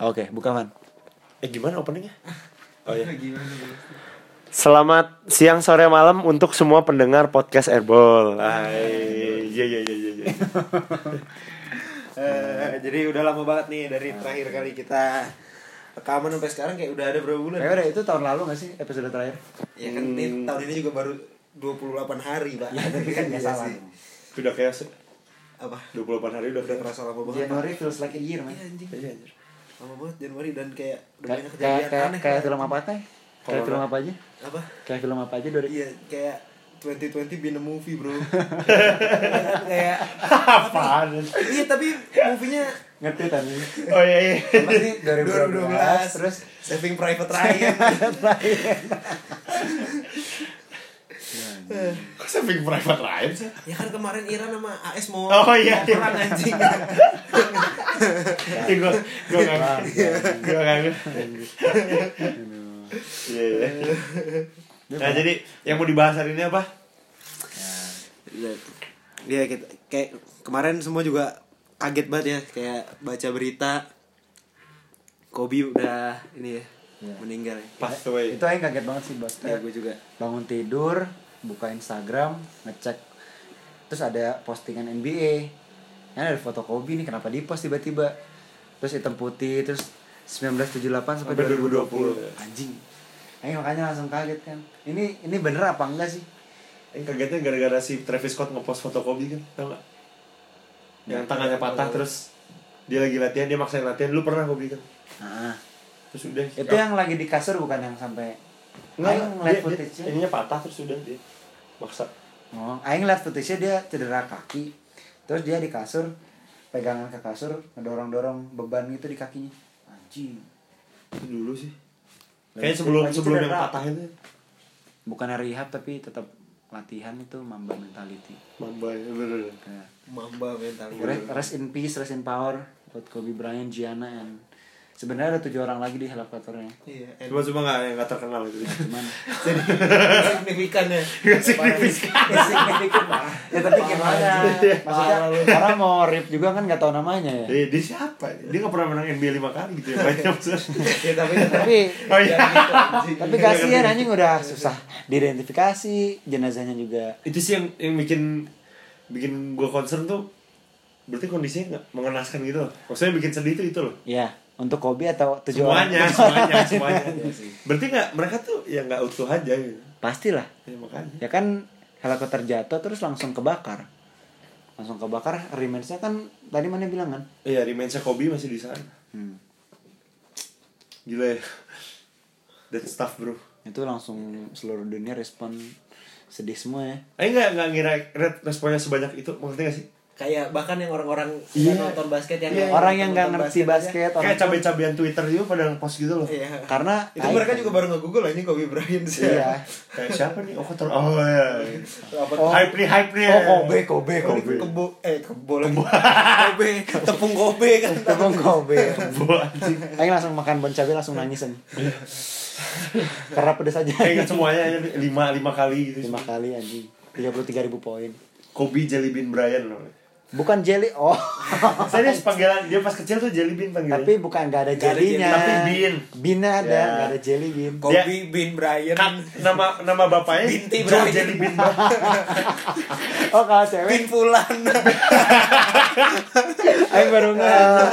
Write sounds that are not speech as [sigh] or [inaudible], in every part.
Oke, buka man. Eh gimana openingnya? Oh iya. Gimana bro? Selamat siang, sore, malam untuk semua pendengar podcast Airball. Hai. Iya iya iya iya. iya. Eh, jadi udah lama banget nih dari terakhir kali kita rekaman sampai sekarang kayak udah ada berapa bulan? Kayak udah itu tahun lalu gak sih episode terakhir? Ya kan ini, tahun ini juga baru 28 hari, Pak. Ya, tapi kan nggak Iya salah. sih. Udah kayak Apa? 28 hari udah Udah kerasa lama banget. Pak. Januari feels like a year, man. Iya anjing. Iya, anjir. Lama banget Januari dan kayak udah banyak kayak kejadian kayak, aneh. kayak Pak. film apa teh? Kayak Corona. film apa aja? Apa? Kayak film apa aja dari Iya, kayak 2020 been a movie, Bro. [laughs] kayak Apaan? Iya, tapi movie-nya ngerti tadi. Oh iya iya. Apa sih 2012 2012 terus Saving Private Ryan. Kok saving private Ryan sih? ya kan kemarin Iran sama AS mau Oh, iya, perang iya. anjing. Ih, [laughs] gua gua enggak. Gua enggak. Iya iya. Nah, jadi yang mau dibahas hari ini apa? Iya kita kayak kemarin semua juga kaget banget ya kayak baca berita Kobe udah ini ya meninggal ya. Passed away. itu aja kaget banget sih Ya gue juga. bangun tidur buka Instagram ngecek terus ada postingan NBA kan ada foto Kobe nih kenapa di post tiba-tiba terus hitam putih terus 1978 sampai Sampai 2020 2020. anjing Ayo makanya langsung kaget kan ini ini bener apa enggak sih Yang kagetnya gara-gara si Travis Scott ngepost foto Kobe kan, tau gak? Yang tangannya patah terus dia lagi latihan, dia maksain latihan. Lu pernah Kobe kan? nah, Terus udah. itu yang lagi di kasur bukan yang sampai Enggak, Aing dia, ngeliat dia, footage-nya. ininya patah terus udah dia maksa. Oh, Aing liat footage-nya dia cedera kaki. Terus dia di kasur, pegangan ke kasur, ngedorong-dorong beban gitu di kakinya. Anjing. Itu dulu sih. Kayaknya sebelum sebelum yang cedera. patah itu Bukan rehab tapi tetap latihan itu mamba mentality. Mamba ya bener. Kayak, Mamba mental. Rest, rest in peace, rest in power buat Kobe Bryant, Gianna, and sebenarnya ada tujuh orang lagi di helikopternya. Iya. Cuma cuma nggak yang nggak terkenal itu. Cuman [laughs] Jadi signifikan ya. Nggak signifikan. ya signifikan lah. Ya tapi gimana? anjing. Maksudnya orang mau rip juga kan nggak tahu namanya ya. Eh, dia siapa? Dia nggak pernah menang NBA lima kali gitu ya. Banyak ya [laughs] tapi tapi Oh iya. tapi kasihan anjing udah susah diidentifikasi jenazahnya juga itu sih yang yang bikin bikin gue concern tuh berarti kondisinya nggak mengenaskan gitu loh. Maksudnya bikin sedih tuh itu loh. ya untuk Kobe atau tujuh Semuanya, orang semuanya, [laughs] semuanya. Iya. Berarti nggak mereka tuh ya nggak utuh aja gitu. pastilah Ya, makanya. ya kan helikopter jatuh terus langsung kebakar langsung kebakar remains-nya kan tadi mana bilang kan Iya, remains Kobe masih di sana. hmm. Gila ya. That stuff bro. itu langsung seluruh dunia respon sedih semua ya Eh nggak nggak ngira responnya sebanyak itu maksudnya sih? Kayak bahkan yang orang-orang Iya. nggak nonton basket yang Iya. nggak orang yang nggak ngerti basket orang Kayak cabai-cabean Twitter juga pada ngepost gitu loh. Iya. karena itu Aing- mereka juga baru nge-google lah ini Kobe Bryant sih. iya [laughs] Kayak siapa nih? Oh, kotor. Oh ya. Oh. Hype nih, hype nih. oh Kobe Kobe Kobe. Kobe Kebo eh kebo lagi. Kobe, tepung Kobe kan. tepung Kobe Kebo anjing. Aing langsung makan bon cabai langsung nangis aja [laughs] karena pedes aja Kayak semuanya aja nih, lima lima kali gitu. lima kali anjing tiga puluh tiga ribu poin Kobe Jelly Bean Bryant loh. Bukan jelly oh [laughs] Saya dia panggilan dia pas kecil tuh Jelly Bean panggilannya. tapi bukan nggak ada jelly, tapi bean. bean ada Ya. nggak ada jelly bean Kobe Bin Bryant. Kan nama nama bapaknya Binti Bryant. Jelly Bean [laughs] oh kalau cewek Bin Fulan. [laughs] Aing baru nggak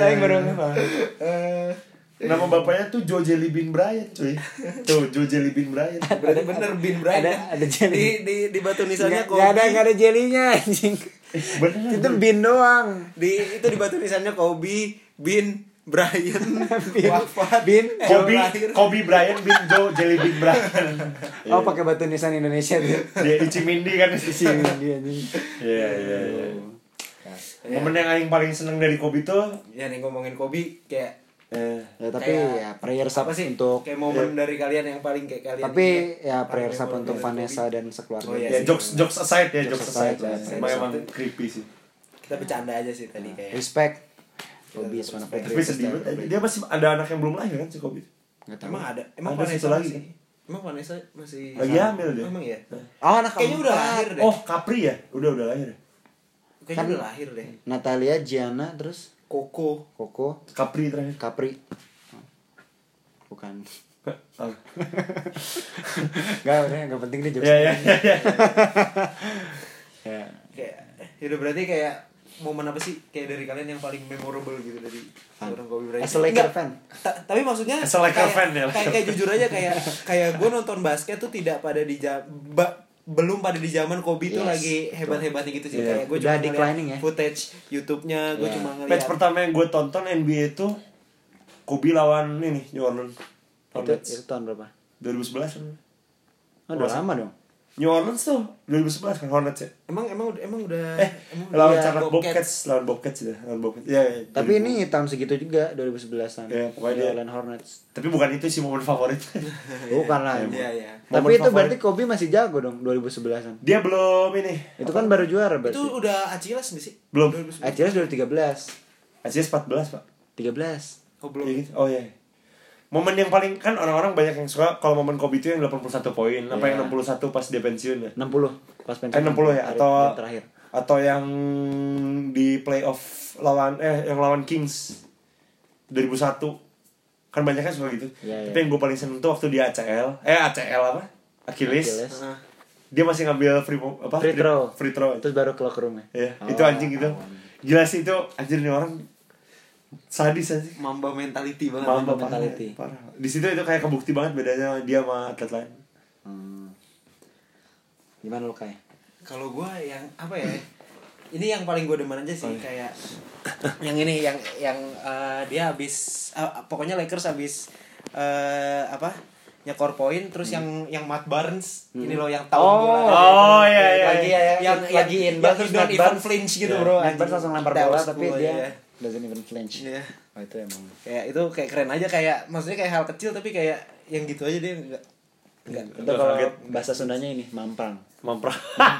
Aing baru nggak Eh, Nama bapaknya tuh Joe Jelly Bean Bryant, cuy. [laughs] Tuh, Joe Jelly Bean Bryant. Berarti bener Bin Bryant. ada- kan? ada jelly. Di di di batu nisannya Kobe. nggak ada nggak ada jellynya anjing Bener. itu bean doang Di itu di batu nisannya Kobe Bin Bryant. [laughs] Bean. Wafat. Bean. Jauh Kobe. Kobe Bryant Bean Joe Jelly Bean Bryant. [laughs] oh pakai batu nisan Indonesia tuh Dia di Cimindi kan di dia anjing Iya, iya, iya. Ya. Momen yang aing paling seneng dari Kobe tuh Ya nih ngomongin Kobe kayak eh ya tapi Kayak- ya prayers up apa sih untuk kayak momen dari kalian yang paling kayak kalian tapi ya up memorable untuk Vanessa dan sekeluarga Oh, iya ya sih. jokes jokes aside ya jokes Jokes aside. aside, ya. Emang emang creepy sih. kita bercanda aja sih tadi kayak respect Kobe is one of the Tapi greatest sedih banget. Dia masih ada anak yang belum lahir kan si Kobe. Nggak tahu. emang ada emang Ada Vanessa satu lagi. masih emang Vanessa masih Lagi hamil dia. emang ya oh anak kayaknya udah lahir deh Oh, Capri ya? Udah udah lahir. ya? kayaknya Kan- udah lahir deh Natalia Gianna terus Koko. Koko, Capri terakhir. Capri. Bukan. Enggak, udah enggak penting deh jokes. Ya ya ya. ya. [laughs] Ya. Kayak ya udah berarti kayak momen apa sih kayak dari kalian yang paling memorable gitu dari seorang Kobe Bryant? As a Laker fan. ta- tapi maksudnya As a Laker kayak, fan ya. Kayak, kayak jujur aja kayak kayak gue nonton basket tuh tidak pada di ba- belum pada di zaman Kobe tuh Yes, lagi hebat-hebatnya gitu sih Iya. kayak gue Udah cuma declining ya. footage YouTube-nya gue Iya. cuma Match ngeliat pertama yang gue tonton NBA itu Kobe lawan ini New Orleans. Itu, Hornets. itu tahun berapa? 2011 kan. Oh, udah lama dong. New Orleans tuh 2011 kan Hornets ya. emang emang udah emang udah Eh, emang lawan udah Charlotte Bobcats, lawan Bobcats ya, lawan Bobcats. Ya, ya, Tapi 2000. ini tahun segitu juga 2011-an. Iya, pokoknya dia- Orlando Hornets. tapi bukan itu sih momen favorit. [laughs] Bukan lah. Iya, iya. Tapi Momen itu favorit. berarti Kobe masih jago dong 2011-an. Dia belum ini. Itu kan baru juara berarti. itu udah Achilles sih Belum. 2011. Achilles 2013. Asia 14, Pak. 13. oh belum Iya gitu. Oh iya. Momen yang paling kan orang-orang banyak yang suka kalau momen Kobe itu yang 81 poin, apa Iya. yang 61 pas dia pensiun ya. 60 pas pensiun. Eh 60 ya Hari- atau yang terakhir. atau yang di playoff lawan eh yang lawan Kings 2001 kan banyak kan suka gitu. Iya, Tapi iya. yang gue paling seneng tuh waktu di ACL, eh ACL apa? Achilles. Achilles. Heeh. Dia masih ngambil free apa? Free throw. Free throw. Terus baru ke locker room ya. Iya, Oh, itu anjing gitu. Gila sih itu anjir nih orang sadis anjing. Mamba mentality banget Mamba Parah, mentality. Parah. Di situ itu kayak kebukti banget bedanya dia sama atlet lain. Hmm. Gimana lu kayak? kalau gue yang apa ya ini yang paling gue demen aja sih kayak yang ini yang yang eh, dia habis eh, pokoknya Lakers habis eh, apa nyekor poin terus yang yang Matt Barnes ini loh yang tahun Oh, bola oh, iya, iya, lagi iya. ya, yang yang lagi yang, in yang Barnes langsung lempar That bola was tapi cool, dia iya. Doesn't even flinch. Iya. Oh, itu emang. kayak itu kayak keren aja kayak maksudnya kayak hal kecil tapi kayak yang gitu aja dia enggak enggak Itu kalau kaget. bahasa Sundanya ini mamprang. Mamprang. [laughs]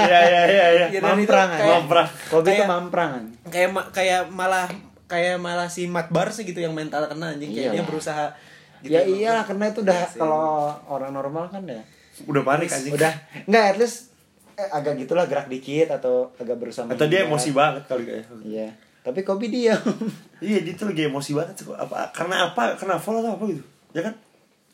Iya iya iya iya. Iya, dan itu Mamprang kayak-. Mamprang. Kobe itu Kayak- mamprang. kan? kayak ma- kayak malah kayak malah si Matt Barnes gitu yang mental kena anjing kayak Iya. dia berusaha gitu. Ya iya karena itu udah Iya kalau orang normal kan ya. Udah panik anjing. Udah enggak at least eh, agak gitulah gerak dikit atau agak berusaha Atau dia emosi banget kali kayak. Iya. Tapi Kobe diam. Iya dia tuh lagi emosi banget sih. apa karena apa kena foul atau apa gitu ya kan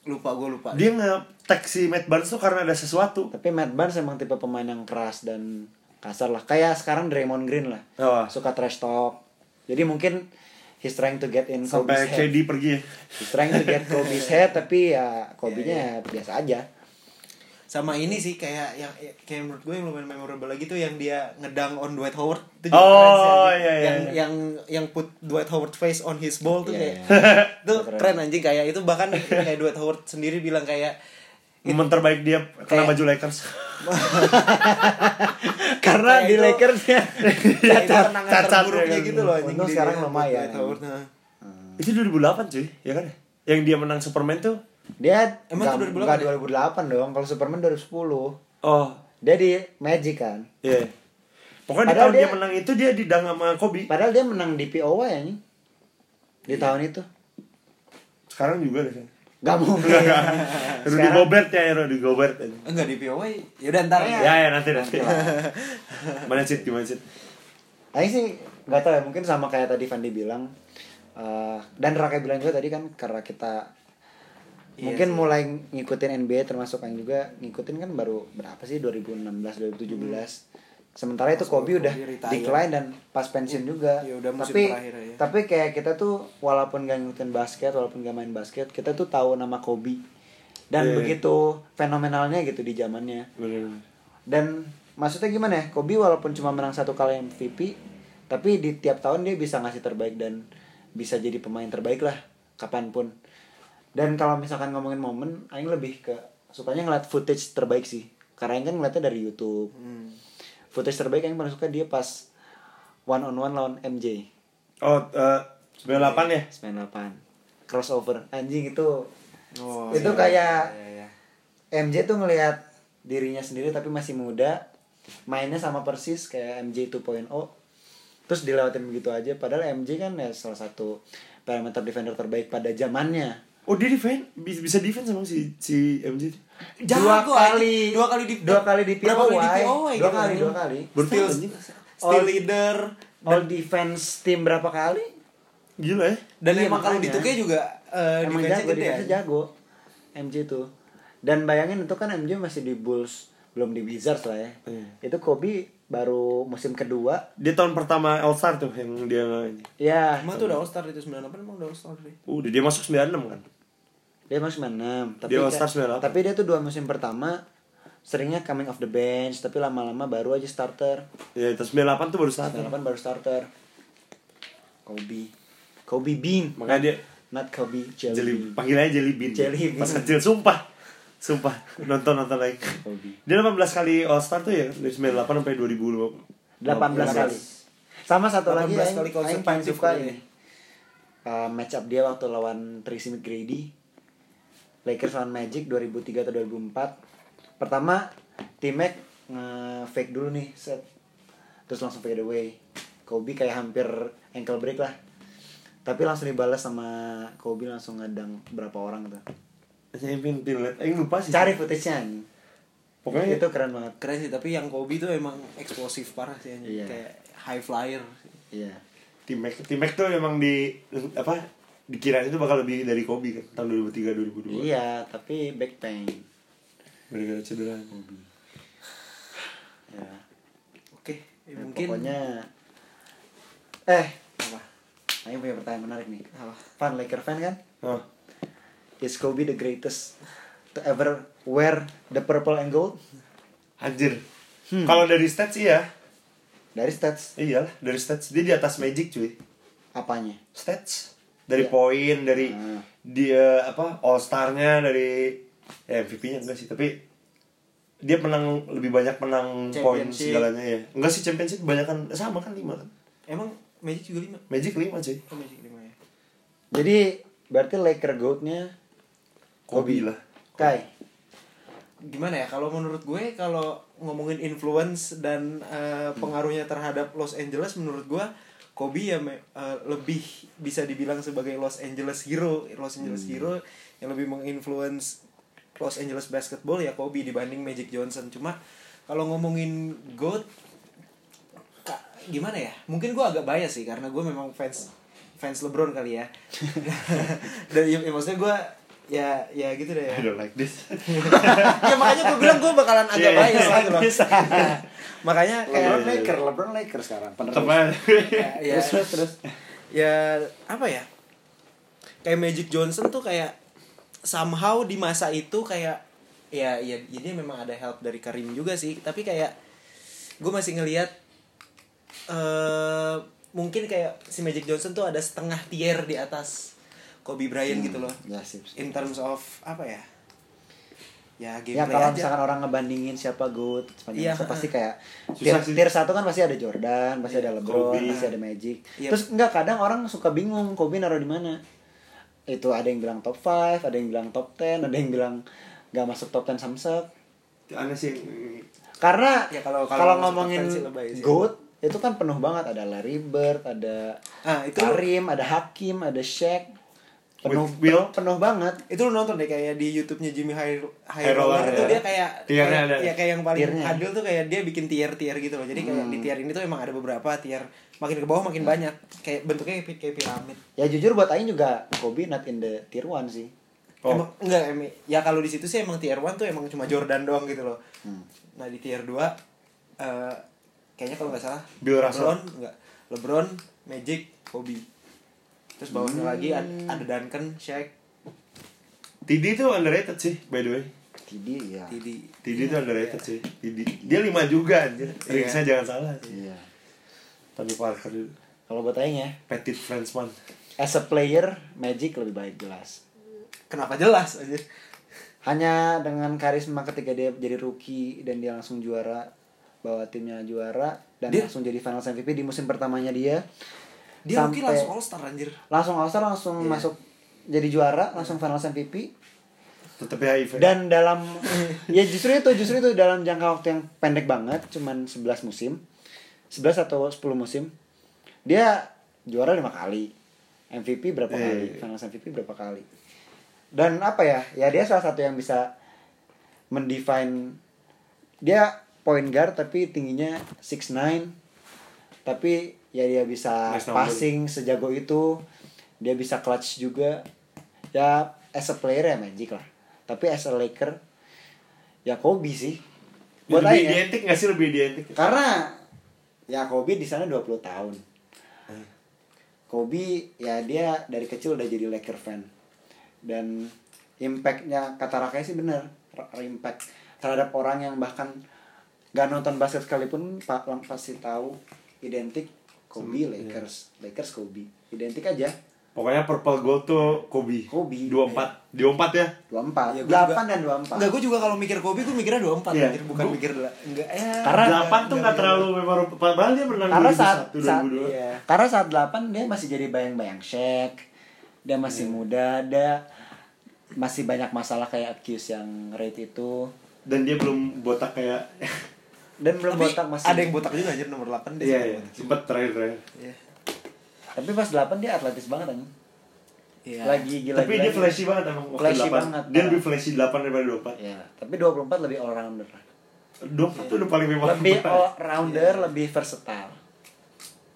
lupa gue lupa dia nge-tag si Matt Barnes tuh karena ada sesuatu Tapi Matt Barnes emang tipe pemain yang keras dan kasar lah. Kayak sekarang Draymond Green lah. Oh. Suka trash talk. Jadi mungkin he's trying to get in sampai Kobe's head. KD pergi ya He's trying to get Kobe's head tapi ya Kobe-nya biasa aja. Sama ini sih kayak yang kayak menurut gue yang lumayan memorable lagi tuh yang dia ngedang on Dwight Howard itu Oh, keren sih, anjing. iya, iya, yang iya. yang yang put Dwight Howard face on his ball tuh Iya, kayak iya. [laughs] itu Keren. keren anjing kayak itu bahkan kayak Dwight Howard sendiri bilang kayak momen terbaik dia kena Kayak- baju Lakers [laughs] Karena Kayak di itu- Lakers ya. ya, cacat, terburuknya ya, gitu loh anjing sekarang lumayan. Dwight Howard, nah. itu 2008 cuy ya kan yang dia menang Superman tuh Dia Emang itu nggak- 2008 nggak ya? 2008 dong. Kalau Superman 2010. oh Dia di Magic kan. iya pokoknya di Padahal tahun dia, dia- menang itu dia didang sama Kobe Padahal dia menang di POW ya nih. Di Iya. tahun itu. sekarang juga deh Gak [laughs] mungkin. Rudy Gobert ya Rudy Gobert enggak di POW ya udah ntar ya ya ya nanti nanti mana sih [laughs] gimana sih Aing sih nggak tahu ya mungkin sama kayak tadi Fandi bilang eh, dan Raka bilang juga tadi kan karena kita Iya mungkin sih. mulai ngikutin NBA termasuk Aing juga ngikutin kan baru berapa sih 2016 2017 sementara itu Kobe Kobe udah retire. decline dan pas pensiun juga Ya udah musim tapi terakhir ya. tapi kayak kita tuh walaupun gak ngikutin basket walaupun gak main basket kita tuh tahu nama Kobe dan Iya. begitu fenomenalnya gitu di zamannya Bener. dan maksudnya gimana ya Kobe walaupun cuma menang satu kali MVP tapi di tiap tahun dia bisa ngasih terbaik dan bisa jadi pemain terbaik lah kapan pun dan kalau misalkan ngomongin momen Aing lebih ke sukanya ngeliat footage terbaik sih. Karena Aing kan ngeliatnya dari YouTube. Hmm. footage terbaik Aing paling suka dia pas one on one lawan MJ oh eh 98 ya? 98 crossover. Anjing itu Oh, Itu iya, kayak- iya, iya. MJ tuh ngelihat dirinya sendiri tapi masih muda mainnya sama persis kayak MJ 2.0 terus dilewatin begitu aja. Padahal MJ kan ya salah satu parameter defender terbaik pada zamannya oh dia defend bisa, bisa defend sama si si MJ dua kali dua kali di dua kali di berapa POY kali dua kali dua kali Berarti Still, anjing. still Oh. leader all defense tim berapa kali Gila ya. Dan Iya, emang kalau makanya. di 2K juga eh emang jago gede ya. jago MJ tuh dan bayangin itu kan MJ masih di Bulls belum di Wizards lah ya Iya. itu Kobe baru musim kedua Dia tahun pertama All Star tuh yang dia ini. ya Emang tuh udah All Star itu 98 emang udah All Star deh. Udah dia masuk 96 kan. Dia masuk 96 tapi Dia kayak- 98. tapi dia tuh dua musim pertama seringnya coming off the bench tapi lama-lama baru aja starter. Ya, itu 98 tuh baru starter. 98 baru starter. Kobe. Kobe Bean. Makanya dia not Kobe Jelly, Jelly, panggilannya Jelly Bean. Jelly Bean. Pas kecil sumpah. Sumpah, nonton nonton lagi. Kobe. Dia 18 kali All Star tuh ya? Dari 98 sampai 2000 18 kali. sama satu lagi 18 yang kali yang paling suka kali ini. Uh, match up dia waktu lawan Tracy McGrady Lakers lawan Magic 2003 atau 2004 pertama T-Mac nge-fake dulu nih set terus langsung fade away Kobe kayak hampir ankle break lah tapi langsung dibalas sama Kobe langsung ngedang berapa orang tuh Saya pin pin liat, eh lupa sih. cari footage-nya. Pokoknya itu keren banget Keren sih, tapi yang Kobe tuh emang eksplosif parah sih anjing. Iya. Kayak high flyer. iya Tim Mac, Tim Mac tuh emang di apa dikira itu bakal lebih dari Kobe kan tahun 2003 2002. iya tapi back pain Gara-gara cedera. ya Oke, ya Ya, mungkin pokoknya eh apa? Ayo punya pertanyaan menarik nih. Apa? Fan Laker fan kan? Oh. Is Kobe the greatest to ever wear the purple and gold? Anjir. Hmm. Kalau dari stats iya. Dari stats Iyalah, dari stats dia di atas Magic cuy. apanya? Stats dari Iya. poin, dari Ah. dia apa All Star-nya dari ya MVP-nya enggak sih, tapi dia menang lebih banyak menang poin segalanya ya. Enggak sih championship kebanyakan sama kan 5 kan. Emang Magic juga 5? Magic 5 cuy. Oh, Magic 5 ya. Jadi berarti Laker goatnya Kobe lah. Kai. Gimana ya kalau menurut gue kalau ngomongin influence dan eh, pengaruhnya terhadap Los Angeles menurut gue Kobe ya me- eh, lebih bisa dibilang sebagai Los Angeles hero, Los Angeles hero yang lebih menginfluence Los Angeles basketball ya Kobe dibanding Magic Johnson. Cuma kalau ngomongin GOAT gimana ya? Mungkin gue agak bias sih karena gue memang fans fans LeBron kali ya. [laughs] Dan ya, ya maksudnya gue ya ya gitu deh ya. I don't like this. [laughs] ya makanya gue bilang gue bakalan agak Iya, iya, bias gitu loh. Bisa. [laughs] makanya LeBron kayak Laker, LeBron Laker sekarang. Penerus. Teman. [laughs] ya, ya, Terus terus terus. ya apa ya? Kayak Magic Johnson tuh kayak somehow di masa itu kayak ya ya jadi memang ada help dari Karim juga sih, tapi kayak gue masih ngelihat eh mungkin kayak si Magic Johnson tuh ada setengah tier di atas Kobe Bryant gitu loh. Ya sip. sip. In terms of apa ya? Ya Ya kalau aja. misalkan orang ngebandingin siapa GOAT sepanjang Iya, masa pasti kayak tier, tier satu kan pasti ada Jordan, pasti ada LeBron, Kobe. pasti ada Magic. Iya. Terus enggak kadang orang suka bingung Kobe naruh di mana. Itu ada yang bilang top 5, ada yang bilang top 10, ada yang bilang nggak masuk top 10 Samsung. Aneh sih. Karena Ya, kalau- kalau kalau ngomongin top 10 sih lebay sih. GOAT itu kan penuh banget ada Larry Bird, ada Ah, itu- Karim, ada Hakim, ada Shaq. Penuh With Will. penuh, penuh banget. itu lu nonton deh kayak di YouTube-nya Jimmy High High Roller, itu ya. dia kayak ada. ya kayak yang paling Tiernya. adil tuh kayak dia bikin tier-tier gitu loh. Jadi kayak di tier ini tuh emang ada beberapa tier makin ke bawah makin banyak. Kayak bentuknya kayak, kayak piramid. Ya jujur buat Aing juga Kobe not in the tier 1 sih. Oh. Emang enggak Emi. Ya kalau di situ sih emang tier 1 tuh emang cuma Jordan doang gitu loh. Hmm. Nah, di tier 2 eh kayaknya kalau nggak salah Bill Russell. LeBron enggak. LeBron, Magic, Kobe. Terus bawahnya Hmm. lagi ad- ada Duncan, Shaq, Tidi tuh underrated sih, by the way. Tidi ya. Didi. Tidi tuh underrated sih. Tidi. Dia 5 juga anjir. Ringsnya jangan salah sih. Iya. Tapi Parker dulu. Kalau buat Aing ya, Petit Frenchman. as a player Magic lebih baik jelas. Kenapa jelas aja? Hanya dengan karisma ketika dia jadi rookie dan dia langsung juara bawa timnya juara dan Dia- langsung jadi Finals MVP di musim pertamanya dia. Dia Sampai- langsung All Star anjir. langsung All Star langsung Iya. masuk jadi juara langsung Finals MVP Tetep HIV. dan dalam [laughs] ya justru itu justru itu dalam jangka waktu yang pendek banget cuman 11 musim. 11 atau 10 musim. Dia juara lima kali. MVP berapa Iya, kali? iya. Finals MVP berapa kali? Dan apa ya? Ya dia salah satu yang bisa mendefine. Dia point guard tapi tingginya 6'9 tapi ya dia bisa Nice number. passing sejago itu. Dia bisa clutch juga. Ya as a player ya Magic lah. Tapi as a Laker ya Kobe sih. Buat lebih identik gak sih? Lebih identik karena ya Kobe di sana 20 tahun. Kobe ya dia dari kecil udah jadi Laker fan. Dan impactnya kata Rakai sih bener impact terhadap orang yang bahkan gak nonton basket sekalipun pak lang pasti tahu identik Kobe Lakers. Lakers Kobe. Identik aja. Pokoknya purple gold tuh Kobe. Kobe. 24 24 ya? 24 Ya, gua 8 juga- dan 24 Enggak, gue juga kalau mikir Kobe gue mikirnya 24 Iya. anjir, bukan Gua- mikir lah. Enggak ya. Karena- 8 tuh gak terlalu memorable. Padahal dia menang karena saat, 2001 saat 2002 iya. karena saat 8 dia masih jadi bayang-bayang Shaq. Dia masih Iya. muda ada masih banyak masalah kayak accuse yang rate itu. Dan dia belum botak kayak dan belum Tapi botak masih ada yang botak juga anjir nomor 8 dia. iya sempet iya botak. sempet terakhir terakhir Iya. tapi pas 8 dia atletis banget anjing Iya. lagi gila tapi dia flashy banget emang waktu Flashy 8 banget, dia parah. lebih flashy 8 daripada 24 ya tapi 24 lebih all rounder 24 tuh udah paling memorable lebih all rounder lebih versatile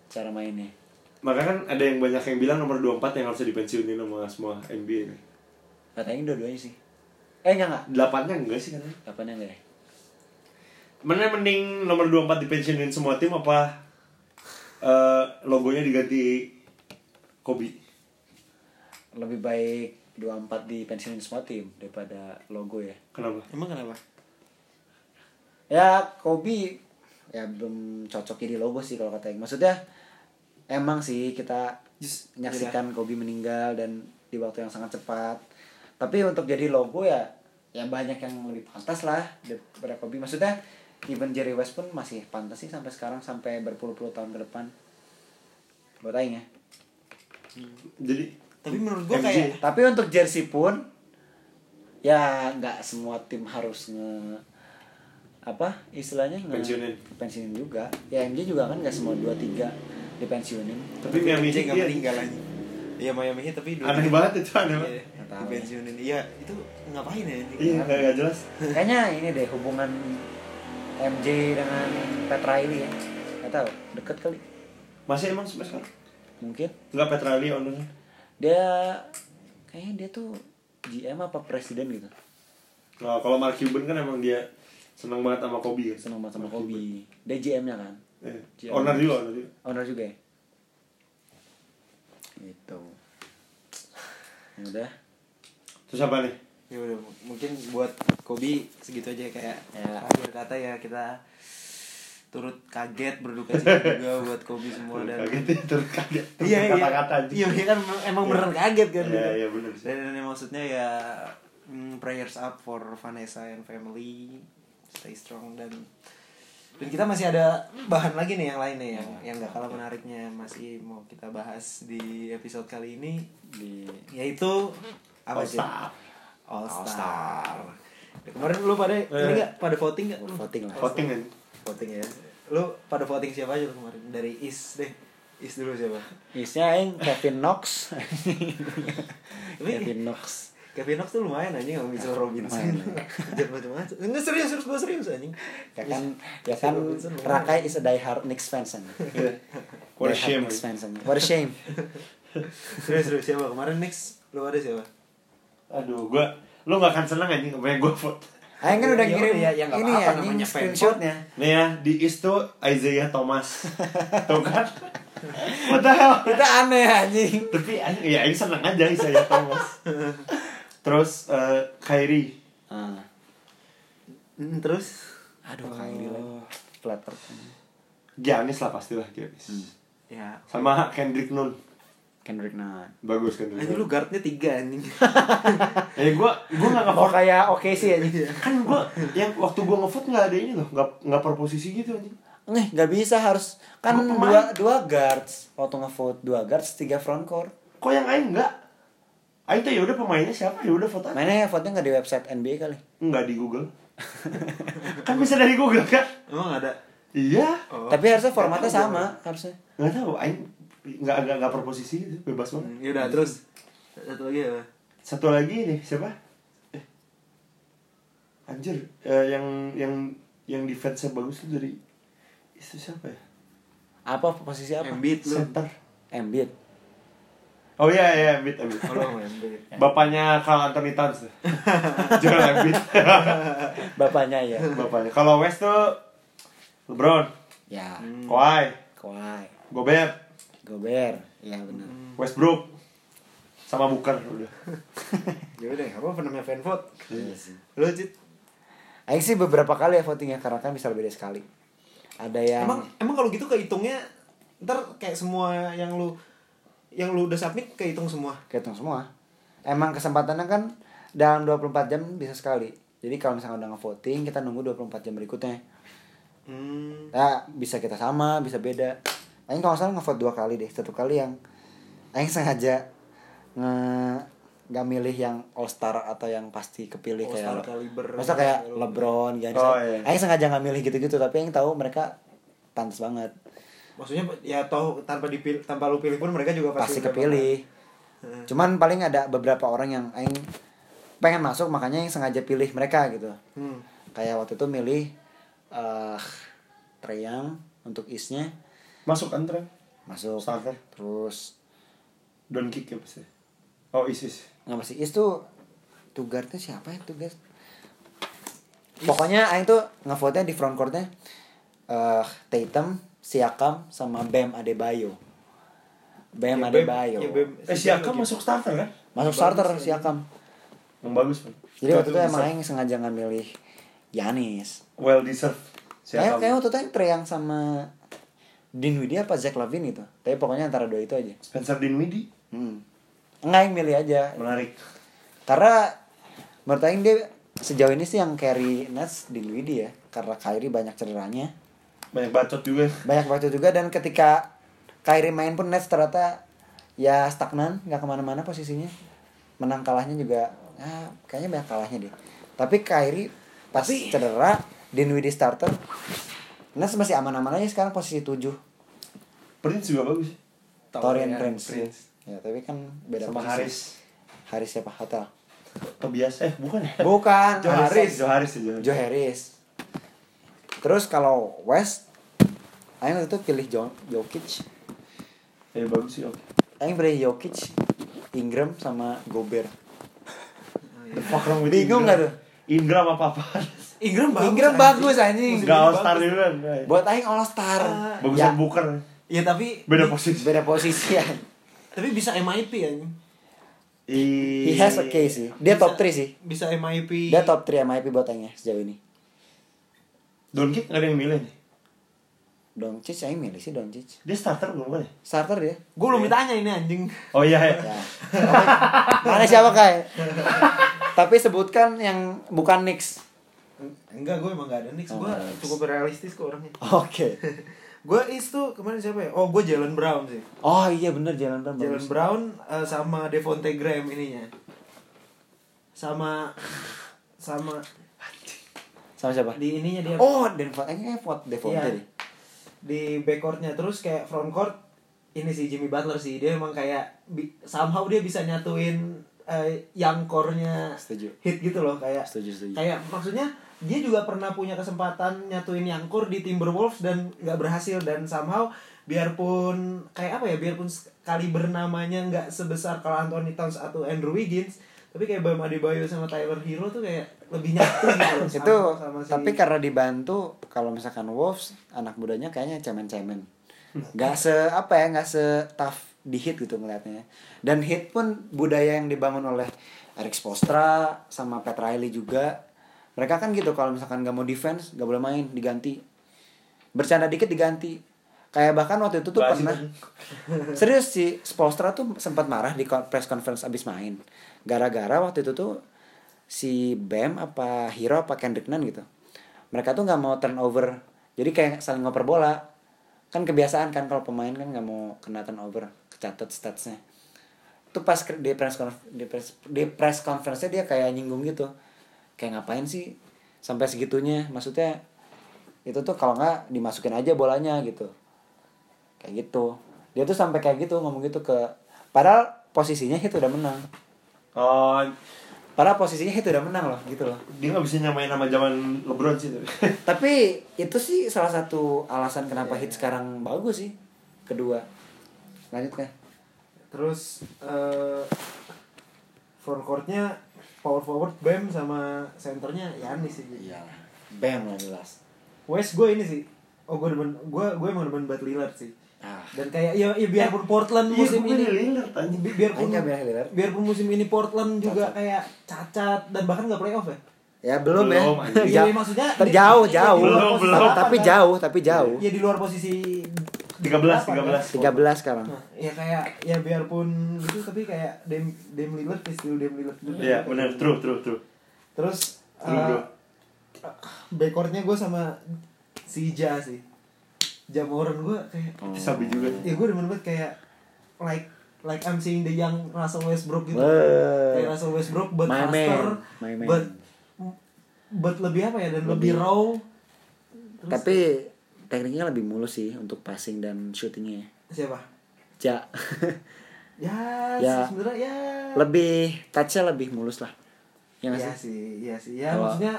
cara mainnya Maka kan ada yang banyak yang bilang nomor 24 yang harus dipensiunin sama semua NBA nih. katanya dua-duanya sih eh enggak enggak Delapannya enggak sih katanya. 8 enggak ya Mana mending nomor 24 dipensiunin semua tim apa eh, logonya diganti Kobe? lebih baik 24 di pensiunin semua tim daripada logo ya Kenapa? Emang kenapa? ya Kobe ya belum cocok jadi logo sih kalau kata yang maksudnya emang sih kita Just- menyaksikan Kobe meninggal dan di waktu yang sangat cepat tapi untuk jadi logo ya ya banyak yang lebih pantas lah daripada Kobe maksudnya even Jerry West pun masih pantas sih sampai sekarang sampai berpuluh-puluh tahun ke depan buat Aing ya Jadi Tapi menurut gue kayak tapi untuk jersey pun ya nggak semua tim harus nge apa istilahnya nge- Pensiunin. pensiunin juga ya MJ juga kan nggak semua dua tiga dipensiunin tapi Miami Heat nggak meninggal aja. Iya Miami Heat tapi dua- aneh banget itu aneh banget. Iya, dipensiunin. Iya, itu ngapain ya? Iya, nggak jelas. kayaknya ini deh hubungan MJ dengan Petra ini ya nggak tahu deket kali Masih emang sampai sekarang? mungkin Enggak Petrali ownernya. dia kayaknya dia tuh GM apa presiden gitu Nah, kalau Mark Cuban kan emang dia senang banget sama Kobe kan. seneng banget sama Kobe dia GM-nya kan Eh, GM. owner juga, owner juga. owner juga ya gitu ya udah Terus apa nih? Ya udah, mungkin buat Kobe segitu aja kayak Ya. akhir kata ya kita turut kaget berduka cita [laughs] juga buat Kobe semua dan kaget ya, [laughs] turut kaget. Turut iya iya Kata-kata aja. iya iya kan emang- Iya. beneran kaget kan Iya, gitu. iya, bener sih. dan, dan maksudnya ya mm, prayers up for Vanessa and family stay strong dan dan kita masih ada bahan lagi nih yang lain nih yang yang gak kalah menariknya masih mau kita bahas di episode kali ini di yaitu apa sih. All All Star. Kemarin lu pada ini nggak pada voting lu? voting lah Voting kan. Voting ya. Lu pada voting siapa aja lu kemarin? Dari Is deh. Is dulu siapa? Isinya yang Kevin Knox [laughs] Kevin Knox Kevin Knox tuh lumayan anjing sama Mitchell Robinson. [laughs] Jangan macam-macam. Ini serius, serius gue serius anjing. ya kan ya kan. Rakai is a diehard Knicks fans kan [laughs] What a shame. Knicks fans what a shame serius, serius siapa? Kemarin Knicks lu ada siapa? Aduh, gua lu gak akan seneng anjing kepengen gua vote. Aing kan udah Ya ngirim udah, ya- ya ini ya fan screenshotnya Nih ya, di East tuh Isaiah Thomas. [laughs] Tuh kan? What the hell? itu aneh anjing Tapi ya aing seneng aja Isaiah Thomas. Terus eh, Kyrie. ah. Hmm, terus aduh Kyrie lagi flatter Giannis lah pastilah Giannis. ya Sama Kendrick Nunn. Kendrick Nunn Bagus Kendrick Anjing lu Nunn. guardnya tiga anjing [laughs] Eh gua gua gak oh nge-vote. kayak oke sih anjing Kan gua yang waktu gua nge-vote gak ada ini loh, gak, gak per posisi gitu anjing. Nih, nggak bisa harus kan Gua dua dua guards waktu ngevote dua guards tiga front court Kok yang aing enggak? Aing tuh ya udah pemainnya siapa ya udah aja. mainnya vote nggak di website NBA kali Enggak di Google. [laughs] kan bisa dari Google kan? Emang ada? Iya. Oh. tapi harusnya formatnya Nggak sama harusnya Nggak tahu, aing nggak nggak nggak per posisi gitu, bebas banget. Hmm, Yaudah terus Satu lagi apa? Satu lagi nih siapa? Eh, anjir, eh, yang yang yang defense bagus tuh dari itu siapa ya? apa posisi apa Embiid lu. Center. Embiid Oh iya iya Embiid Embiid. Kalau Embiid. Bapaknya Carl Anthony Towns. [laughs] Joel Embiid. [laughs] bapaknya ya Bapaknya. Kalau West tuh LeBron, ya Kawhi, Kawhi Gobert, Gobert ya benar Westbrook, sama Booker udah. [laughs] Ya udah, apa namanya fan vote? Iya sih. Lu Cit. Aing sih beberapa kali ya votingnya karena kan bisa lebih dari sekali ada yang Emang emang kalau gitu kehitungnya ntar kayak semua yang lu yang lu udah submit kehitung semua. kehitung semua emang kesempatannya kan dalam 24 jam bisa sekali jadi kalau misalnya udah nge-voting kita nunggu 24 jam berikutnya Hmm. ya bisa kita sama bisa beda Aing kalau salah ngevote dua kali deh. Satu kali yang Aing sengaja nge nggak milih yang all star atau yang pasti kepilih All-star kayak masa kayak LeBron gitu Oh, iya. Aing sengaja nggak milih gitu-gitu tapi Aing tahu mereka pantas banget. Maksudnya ya toh tanpa dipilih tanpa lu pilih pun mereka juga pasti pasti, kepilih. Hmm. cuman paling ada beberapa orang yang Aing pengen masuk makanya Aing sengaja pilih mereka gitu. Hmm. kayak waktu itu milih eh Trae Young untuk isnya Masuk kan Trent? masuk Starter. terus Don't kick ya pasti. Oh Isis. nggak masih is tuh tugarnya siapa ya tugas pokoknya Aing tuh ngevote di front courtnya eh Tatum Siakam sama Bam Adebayo Bam Ya, Adebayo ya, Bam- Eh Siakam masuk starter kan? masuk starter Siakam Yang bagus kan? jadi waktu itu emang Aing sengaja nggak milih Yanis well deserved. Siakam. kayak waktu itu Young sama Dinwiddie apa Zach Lavine gitu tapi pokoknya antara dua itu aja. Spencer Dinwiddie hmm. Enggak Aing milih aja. Menarik. Karena menurut Aing dia sejauh ini sih yang carry Nets di Dinwiddie ya. Karena Kyrie banyak cederanya. Banyak bacot juga. Banyak waktu juga. Dan ketika Kyrie main pun Nets ternyata ya stagnan nggak ke mana-mana posisinya. Menang kalahnya juga ya, kayaknya banyak kalahnya deh. Tapi Kyrie pas Tapi- cedera Dinwiddie starter Nets masih aman-aman aja sekarang posisi 7 Prince juga bagus. Torian Prince. Prince. Ya tapi kan beda Sama posisi. Haris. Haris siapa? Hotel Tobias eh bukan ya? Bukan Joe Harris. Joe Harris ya, Joe. Harris. Terus kalau West, Aing waktu itu pilih Jo Jokic. Eh bagus sih oke. Aing pilih Jokic, Ingram sama Gobert. The fuck wrong with Bingung Ingram? nggak tuh? Ingram apa apa? Ingram bagus. Ingram bagus anjing. Gak all star juga kan? Buat Aing All Star. Ah. Bagusan Ya, Booker. Ya tapi Beda posisi. beda posisi ya. tapi bisa MIP anjing. He has a case sih. Dia top 3 sih. Bisa MIP. Dia top 3 MIP buat Aing ya sejauh ini. Doncic gak ada yang milih nih. Doncic Aing milih sih Doncic. Dia starter belum kan ya? Starter dia. Gue belum ditanya ini anjing. Oh iya ya. Ya. Mana siapa kai? [laughs] Tapi sebutkan yang bukan Knicks. Enggak, gue emang gak ada Knicks. Oh, Gue Knicks. cukup realistis kok orangnya. [laughs] Oke. [laughs] gue is tuh kemarin siapa ya? Oh, gue Jalen Brown sih. Oh iya bener Jalan Brown. Jalen. Brown eh, sama Devonte Graham ininya. Sama sama Sama siapa? di ininya dia Oh, Devon, eh kayak Devon, Devon Iya. di backcourtnya terus kayak front court ini sih Jimmy Butler sih dia emang kayak somehow dia bisa nyatuin eh, young core-nya Setuju. hit gitu loh kayak Setuju, setuju. kayak maksudnya dia juga pernah punya kesempatan nyatuin core di Timberwolves dan nggak berhasil dan somehow biarpun kayak apa ya biarpun kali bernamanya nggak sebesar kalau Anthony Towns atau Andrew Wiggins tapi kayak Bam Adebayo sama Tyler Hero tuh kayak lebih nyatu gitu itu sama- si- tapi karena dibantu kalau misalkan Wolves anak mudanya kayaknya cemen-cemen. Nggak se apa ya nggak se tough di hit gitu ngeliatnya. Dan hit pun budaya yang dibangun oleh Eric Spoelstra sama Pat Riley juga mereka kan gitu kalau misalkan nggak mau defense nggak boleh main diganti. Bercanda dikit diganti. Kayak bahkan waktu itu tuh Basi pernah [laughs] serius sih Spoelstra tuh sempat marah di press conference abis main. Gara-gara waktu itu tuh si Bam apa Hero apa Kendrick Nunn gitu. Mereka tuh nggak mau turnover. Jadi kayak saling ngoper bola. Kan kebiasaan kan kalau pemain kan nggak mau kena turnover kecatat statsnya. Tuh pas di press conf- di press di press conference dia kayak nyinggung gitu kayak ngapain sih sampai segitunya maksudnya itu tuh kalau nggak dimasukin aja bolanya gitu kayak gitu dia tuh sampai kayak gitu ngomong gitu ke padahal posisinya itu udah menang Oh, Padahal posisinya itu udah menang loh gitu loh. Dia nggak bisa nyamain nama zaman LeBron sih. [laughs] tapi. Itu sih salah satu alasan kenapa hit sekarang bagus sih. Kedua. Lanjut kan? Terus eh front courtnya power forward Bam sama centernya Yanis sih. Iyalah. Bam lah jelas. West gue ini sih. Oh gue demen gue gue emang demen banget Lillard sih. Ah. Dan kayak ya, ya biarpun Portland Iya, musim ini Lillard anjing. bi- biarpun Lillard. biarpun musim ini Portland juga kayak cacat dan bahkan nggak playoff ya. Ya belum, Belum, ya. Iya, maksudnya terjauh jauh. Belum, posisi belum. Tapi jauh, tapi jauh. Ya di luar posisi 13, 13. 13 sekarang. Nah, ya kayak ya biarpun gitu tapi kayak Dem Dem Lillard is still Dem Lillard juga. Iya, benar. True, true, true. Terus True, uh, bro. backcourtnya gue sama si Ja sih. Jamoran gue kayak Sabi juga. ya gue demen banget kayak like like I'm seeing the young Russell Westbrook gitu. Kayak Russell Westbrook but My faster, man, my man. but but lebih apa ya dan lebih, Lebih- raw. Terus Tapi tekniknya lebih mulus sih untuk passing dan shootingnya. siapa? Ja. [laughs] Ya, Ya. sebenarnya ya. lebih touch-nya lebih mulus lah. Ya Iya sih? sih, iya sih. Ya Kalau- maksudnya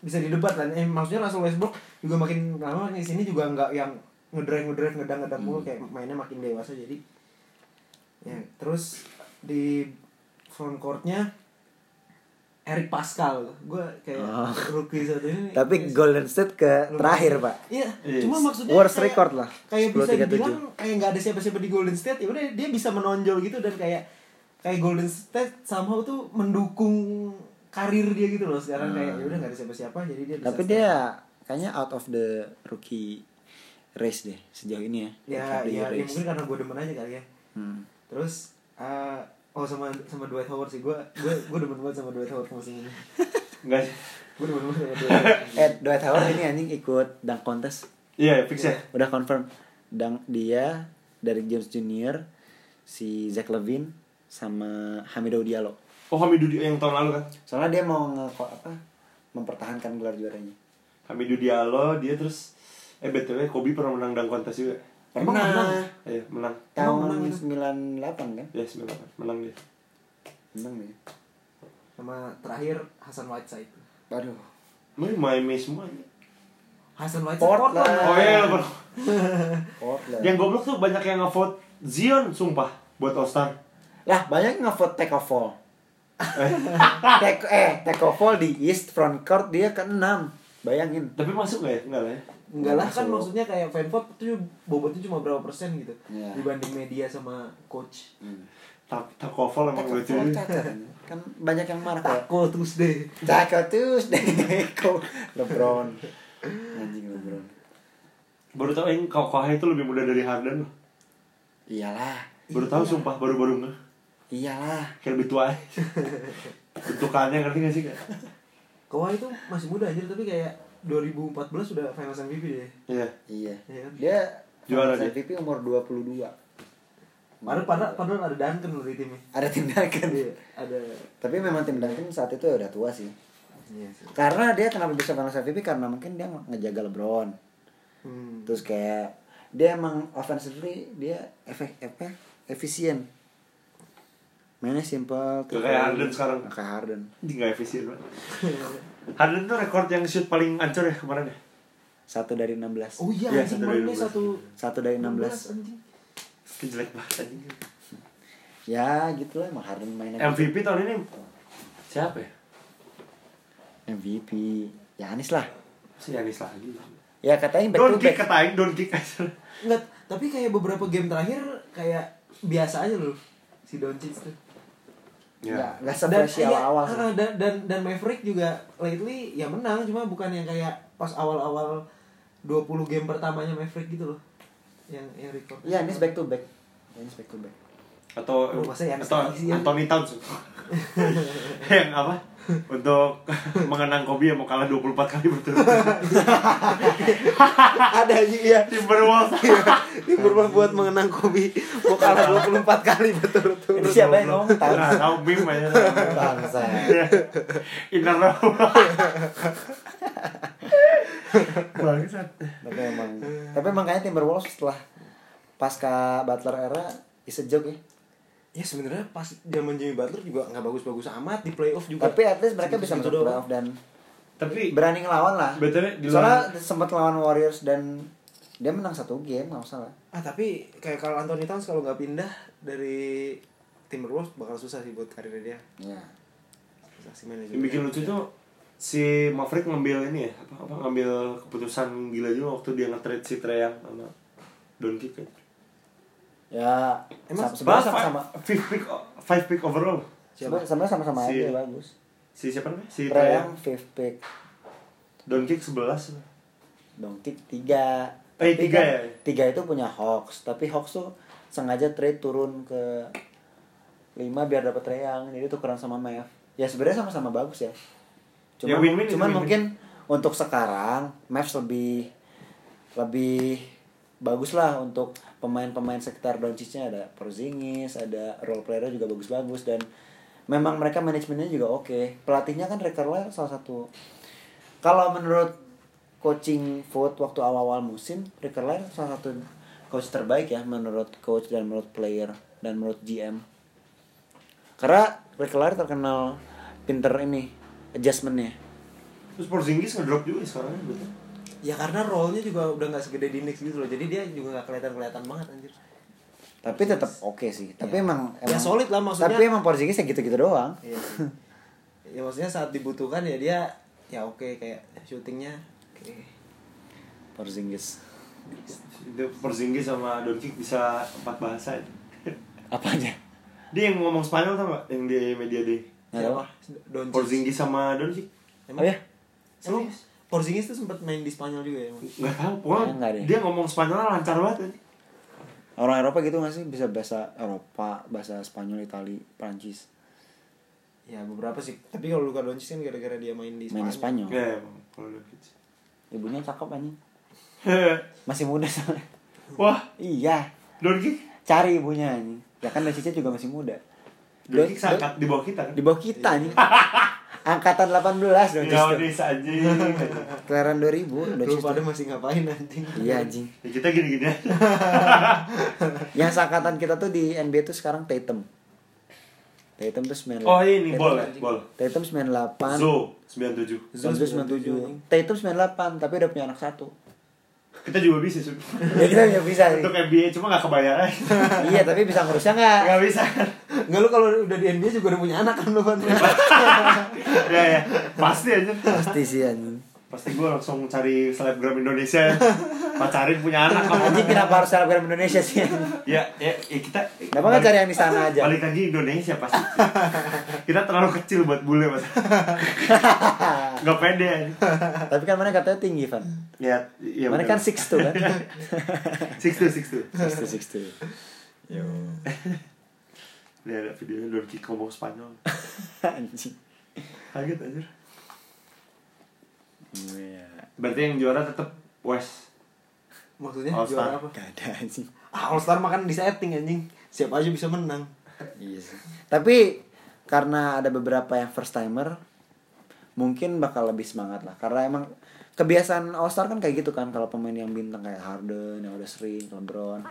bisa didebat lah. Eh, maksudnya Russell Westbrook juga makin lama di sini juga nggak yang ngedrive ngedrive ngedang ngedang mulu kayak mainnya makin dewasa jadi. Ya, terus di front courtnya Eric Pascal, gue kayak Oh. rookie satu ini. Tapi Golden State ke terakhir, Pak. Iya, Yes. cuma maksudnya Worst kayak- record lah. Kayak bisa 10-37. dibilang kayak nggak ada siapa-siapa di Golden State, ya udah dia bisa menonjol gitu dan kayak kayak Golden State somehow tuh mendukung karir dia gitu loh sekarang kayak ya udah nggak ada siapa-siapa jadi dia bisa Tapi step dia kayaknya out of the rookie race deh sejauh ini ya. ya ya, ya mungkin karena gue demen aja kali ya Hmm. terus eh, oh sama sama Dwight Howard sih gue gue gue demen banget sama Dwight Howard musim ini Enggak sih. gue demen banget sama Dwight Howard [laughs] Eh, Dwight Howard ini anjing ikut dunk contest. Iya, fix ya. Udah confirm. Dunk dia dari James Junior, si Zach Levine sama Hamidou Diallo. Oh, Hamidou Di- yang tahun lalu kan. Soalnya dia mau nge apa? Mempertahankan gelar juaranya. Hamidou Diallo, dia terus eh BTW Kobe pernah menang dunk kontes juga. Emang menang? Iya, menang. Tahun menang itu? 98 kan? Ya, 98. Menang dia. Menang dia. sama terakhir Hasan Whiteside Waduh. Ini Miami semua. Hasan Whiteside Portland. Portland Oh iya, bro. [laughs] Portland. Yang goblok tuh banyak yang ngevote Zion, sumpah, buat All Star. Lah, banyak nge-vote take off fall. Eh, take eh take off fall di East front court dia ke-6. Bayangin. tapi masuk gak ya? Enggak lah ya. Enggak lah kan maksudnya kayak fan vote tuh bobotnya cuma berapa persen gitu Iya. dibanding media sama coach. Tak tak kofol emang lucu. cacat. [laughs] Kan banyak yang marah Tako Tuesday. Taco Tuesday [laughs] Kok LeBron Anjing LeBron Baru tahu yang Kawhi itu lebih muda dari Harden. loh. Iyalah Baru tahu sumpah, baru-baru nggak. Iyalah Kayak lebih tua. aja. [laughs] Bentukannya ngerti gak sih kak? Kawhi itu masih muda anjir tapi kayak 2014 sudah finals MVP dia. Iya. Iya Iya kan? Dia Juara dia. MVP umur 22 Padahal, padahal, padahal ada Duncan loh di timnya. Ada tim Duncan Iya, ada. Tapi memang tim Duncan saat itu udah tua sih Iya sih. Karena dia kenapa bisa Finals MVP Karena mungkin dia ngejaga LeBron Hmm. Terus kayak Dia emang offensively Dia efek, apa, efisien Mainnya simple Gak kayak Harden sekarang. Kayak Harden Ini gak efisien banget. [laughs] Harden tuh rekor yang shoot paling ancur ya kemarin ya. Satu dari 16 Oh iya, anjing satu dari 12. satu Satu dari 16 anjing. Skin jelek banget anjing. Ya gitu lah emang Harden mainnya MVP tahun ini siapa ya? MVP Yanis lah Si Yanis lagi. Ya katanya back Don't to kick back katain, don't kick [laughs] aja. Enggak, tapi kayak beberapa game terakhir kayak biasa aja loh si Doncic tuh. Nggak, nggak se-fresh iya, awal-awal sih. dan, dan dan Maverick juga lately ya menang cuma bukan yang kayak pas awal-awal 20 game pertamanya Maverick gitu loh. Yang yang record. Iya, Yanis back to back Yanis back to back Atau Oh, masa atau ya? Anthony Towns. [laughs] yang apa? Untuk [laughs] mengenang Kobe yang mau kalah 24 kali berturut-turut. Ada aja iya. Timberwolves. Timberwolves buat mengenang Kobe mau kalah 24 kali berturut-turut. Ini siapa yang ngomong tahu Nah, tahu meme aja. Bangsa Iya. Inner Bangsat. Tapi emang Tapi emang kayaknya Timberwolves setelah Pasca Butler era Is a joke ya ya sebenarnya pas zaman Jimmy Butler juga nggak bagus-bagus amat di playoff juga Tapi at least mereka bisa masuk playoff dan Tapi berani ngelawan lah. Soalnya sempat lawan Warriors dan dia menang satu game nggak masalah. ah tapi kayak kalau Anthony Towns kalau nggak pindah dari Timberwolves bakal susah sih buat karirnya dia Ya. susah sih manajemen yang bikin lucu tuh si Maverick ngambil ini ya apa, apa ngambil keputusan gila juga waktu dia nge-trade si Treyang sama Doncic kan. Ya, Emang sa- sebenarnya Bahas sama-sama. five, pick five pick overall. Sebenarnya sebenarnya sama-sama Si- aja bagus. Si siapa namanya? Si Treyang fifth pick, Doncic 11. Doncic tiga. Eh, Tapi tiga kan ya? Tiga itu punya Hawks, tapi Hawks tuh sengaja trade turun ke lima biar dapat Treyang, jadi tukeran sama Mev. Ya sebenarnya sama-sama bagus ya. Ya, Cuman, win-win itu cuman mungkin untuk sekarang Mavs lebih lebih bagus lah untuk pemain-pemain sekitar Doncicnya ada Porzingis, ada role player juga bagus-bagus dan memang mereka manajemennya juga oke. Pelatihnya kan Rick Carlisle salah satu kalau menurut coaching vote waktu awal-awal musim, Rick Carlisle salah satu coach terbaik ya menurut coach dan menurut player dan menurut GM. Karena Rick Carlisle terkenal pinter ini adjustmentnya. Terus Porzingis ngedrop juga sekarang betul. Ya karena role-nya juga udah nggak segede di Knicks gitu loh jadi dia juga nggak kelihatan kelihatan banget anjir Tapi tetap oke sih. Tapi Ya. emang, Ya, emang solid lah maksudnya. Tapi emang Porzingis ya gitu-gitu doang. Iya sih. ya maksudnya saat dibutuhkan ya dia ya oke kayak syutingnya oke Porzingis. Itu Porzingis sama Doncic bisa empat bahasa itu. Apanya? Dia yang ngomong Spanyol tau gak? Yang di media deh. Doncic. Porzingis sama Doncic. Oh ya? Emang Porzingis tuh sempat main di Spanyol juga ya tahu, Kayaknya pokoknya nggak deh. dia ngomong Spanyol lancar banget. Orang Eropa gitu gak sih? Bisa bahasa Eropa, bahasa Spanyol, Itali, Prancis. Ya beberapa sih. Tapi kalau Luka Doncic kan gara-gara dia main di Main Spanyol. di Spanyol. Ya, emang kalau Doncic. Ibunya cakep anjing. [laughs] Masih muda soalnya. Wah, Iya. Doncic. Cari ibunya anjing. Ya kan Doncicnya juga masih muda. Doncic Don- seangkat di bawah kita kan? Di bawah kita anjing. [laughs] Angkatan 18 Doncic Ya, tuh. Odis anjing. Kelahiran 2000 Lu Doncic pada masih ngapain anjing? Iya anjing. Ya, kita gini-gini aja. [laughs] Yang seangkatan kita tuh di NBA tuh sekarang Tatum. Tatum tuh 98. Oh ini, Tatum- bol, bol. Tatum 98. Zo, 97. Zo Zo 97. Tatum 98 tapi udah punya anak satu. Kita juga bisa, Sun. Ya kita juga bisa sih. Untuk NBA cuma gak kebayar aja. iya tapi bisa ngurusnya nggak? Gak bisa. Enggak lu kalau udah di NBA juga udah punya anak kan lu kan. [laughs] ya, ya. Pasti aja. Pasti sih anjing. Pasti gue langsung cari selebgram Indonesia. Pacarin punya anak. Anjing kenapa harus selebgram Indonesia sih? ya, ya, ya kita Kenapa nggak cari yang di sana aja? balik lagi Indonesia pasti kita terlalu kecil buat bule mas [laughs] nggak pede. Tapi kan mana katanya tinggi Van. ya iya Mana kan six tuh kan? [laughs] six two six two Six tuh six tuh. Yo. ini ada videonya Don Kick ngomong Spanyol Anjing. kaget aja Iya. berarti yang juara tetap West Maksudnya All Star. juara apa? Gak ada anjing. Ah, All Star makan di setting anjing. Siapa aja bisa menang. Iya sih. Tapi karena ada beberapa yang first timer mungkin bakal lebih semangat lah karena emang kebiasaan All Star kan kayak gitu kan kalau pemain yang bintang kayak Harden yang udah sering LeBron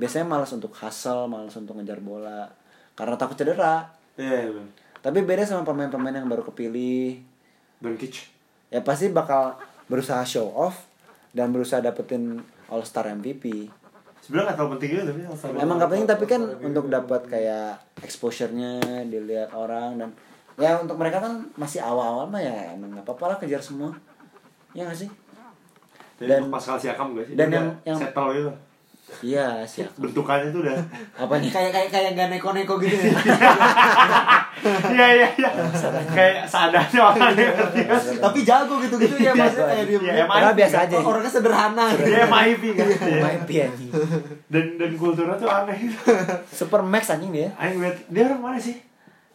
biasanya malas untuk hustle malas untuk ngejar bola karena takut cedera iya yeah, tapi beda sama pemain-pemain yang baru kepilih Don Kick ya pasti bakal berusaha show off dan berusaha dapetin All Star MVP sebenarnya nggak terlalu penting juga tapi All-Star. Emang gak penting tapi kan untuk dapat kayak exposure-nya dilihat orang dan ya untuk mereka kan masih awal-awal mah ya emang gak apa-apa lah kejar semua. Ya gak sih? Dan- Pascal Siakam gak sih dan yang- yang- settle gitu Iya sih. bentukannya tuh udah Apanya? Kayak kayak kayak gak neko-neko gitu ya. iya iya iya kayak seadanya orangnya Tapi jago gitu-gitu ya maksudnya kayak dia. Iya, emang. Padahal biasa aja. Orangnya sederhana. dia MIP kan Iya. Main anjing. dan dan kulturnya tuh aneh Super Max anjing dia. Aing liat dia orang mana sih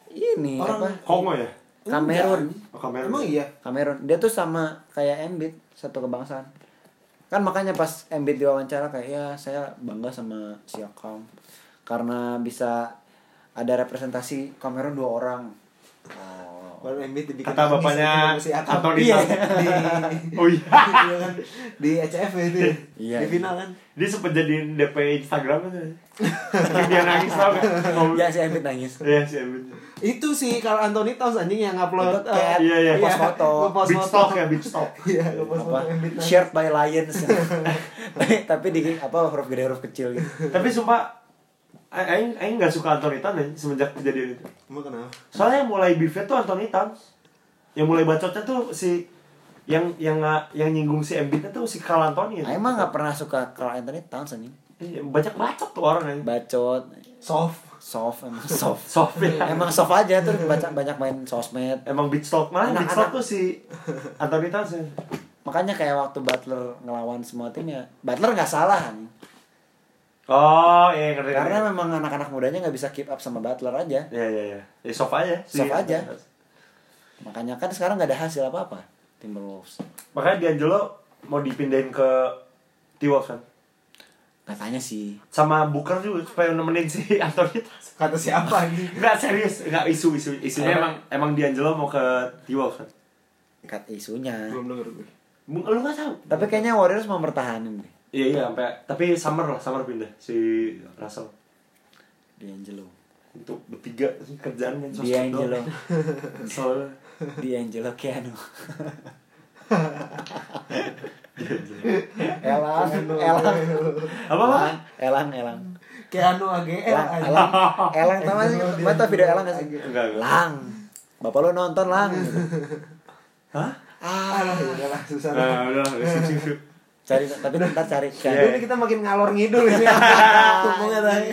Ini Orang- apa? Kongo ya Kamerun. oh, kamera Emang iya. Kamerun. Dia tuh sama kayak Embiid satu kebangsaan. Kan makanya pas Embiid diwawancara kayak ya saya bangga sama Siakam karena bisa ada representasi Kamerun dua orang. Oh, Baru Embiid dibikin Kata nangis bapaknya si Akam. Anthony Iya, di Oh iya. di ECF itu ya. Iya, di iya. final kan Dia sempet jadiin DP Instagram kan. [laughs] Dia nangis tau kan? Ya si Embiid nangis. Iya sih Embiid. itu si Carl Anthony Towns anjing yang upload eh, kayak Iya, iya. Post foto. ngepost Beach foto. talk ya, beach talk. iya ngepost foto [laughs] shared by Lions [laughs] tapi, tapi di apa huruf gede huruf kecil gitu Tapi sumpah Aing Aing gak suka Anthony Tan ya, semenjak kejadian itu. Emang kenapa Soalnya yang mulai beefnya tuh Anthony Tan. Yang mulai bacotnya tuh si yang yang yang nyinggung si Embiid tuh si Carl Anthony ya. Aku emang gak pernah suka Carl Anthony Towns anjing Iya, banyak bacot tuh orang ya. bacot soft soft emang [laughs] soft Soft ya. emang soft aja terus baca banyak main sosmed Emang beach talk malah Anak-anak. beach talk tuh si Anthony Tan ya. makanya kayak waktu Butler ngelawan semua tim ya Butler nggak salah anjing. Oh, iya ngerti. karena ngerti. memang anak-anak mudanya nggak bisa keep up sama Butler aja Iya iya iya. Ya soft aja. si- Soft aja. makanya kan sekarang nggak ada hasil apa apa Timberwolves Makanya D'Angelo mau dipindahin ke T-Wolves kan. Katanya sih. Sama Booker juga supaya nemenin si [laughs] Anthony. Kata siapa anjing Enggak serius, enggak isu isu. Isunya emang emang D'Angelo mau ke T-Wolves kan. kat isunya. Belum denger gue. Lu enggak tahu? tapi kayaknya Warriors mau bertahanin deh. Iya iya sampai tapi summer lah, summer pindah si Russell. D'Angelo. Untuk bertiga kerjaan kan D'Angelo. [laughs] Soalnya. D'Angelo Keanu [laughs] Elang Elang apa apa? Elang Elang AGL Elang anjing. Elang Elang tau gak sih Mbak tau video Elang gak sih Enggak enggak. Lang Bapak lu nonton Lang Hah? ah ya udahlah susah Nah, udah, udah. Cari tapi ntar cari Iya. Ini kita makin ngalor ngidul ini. Ngomongnya tadi.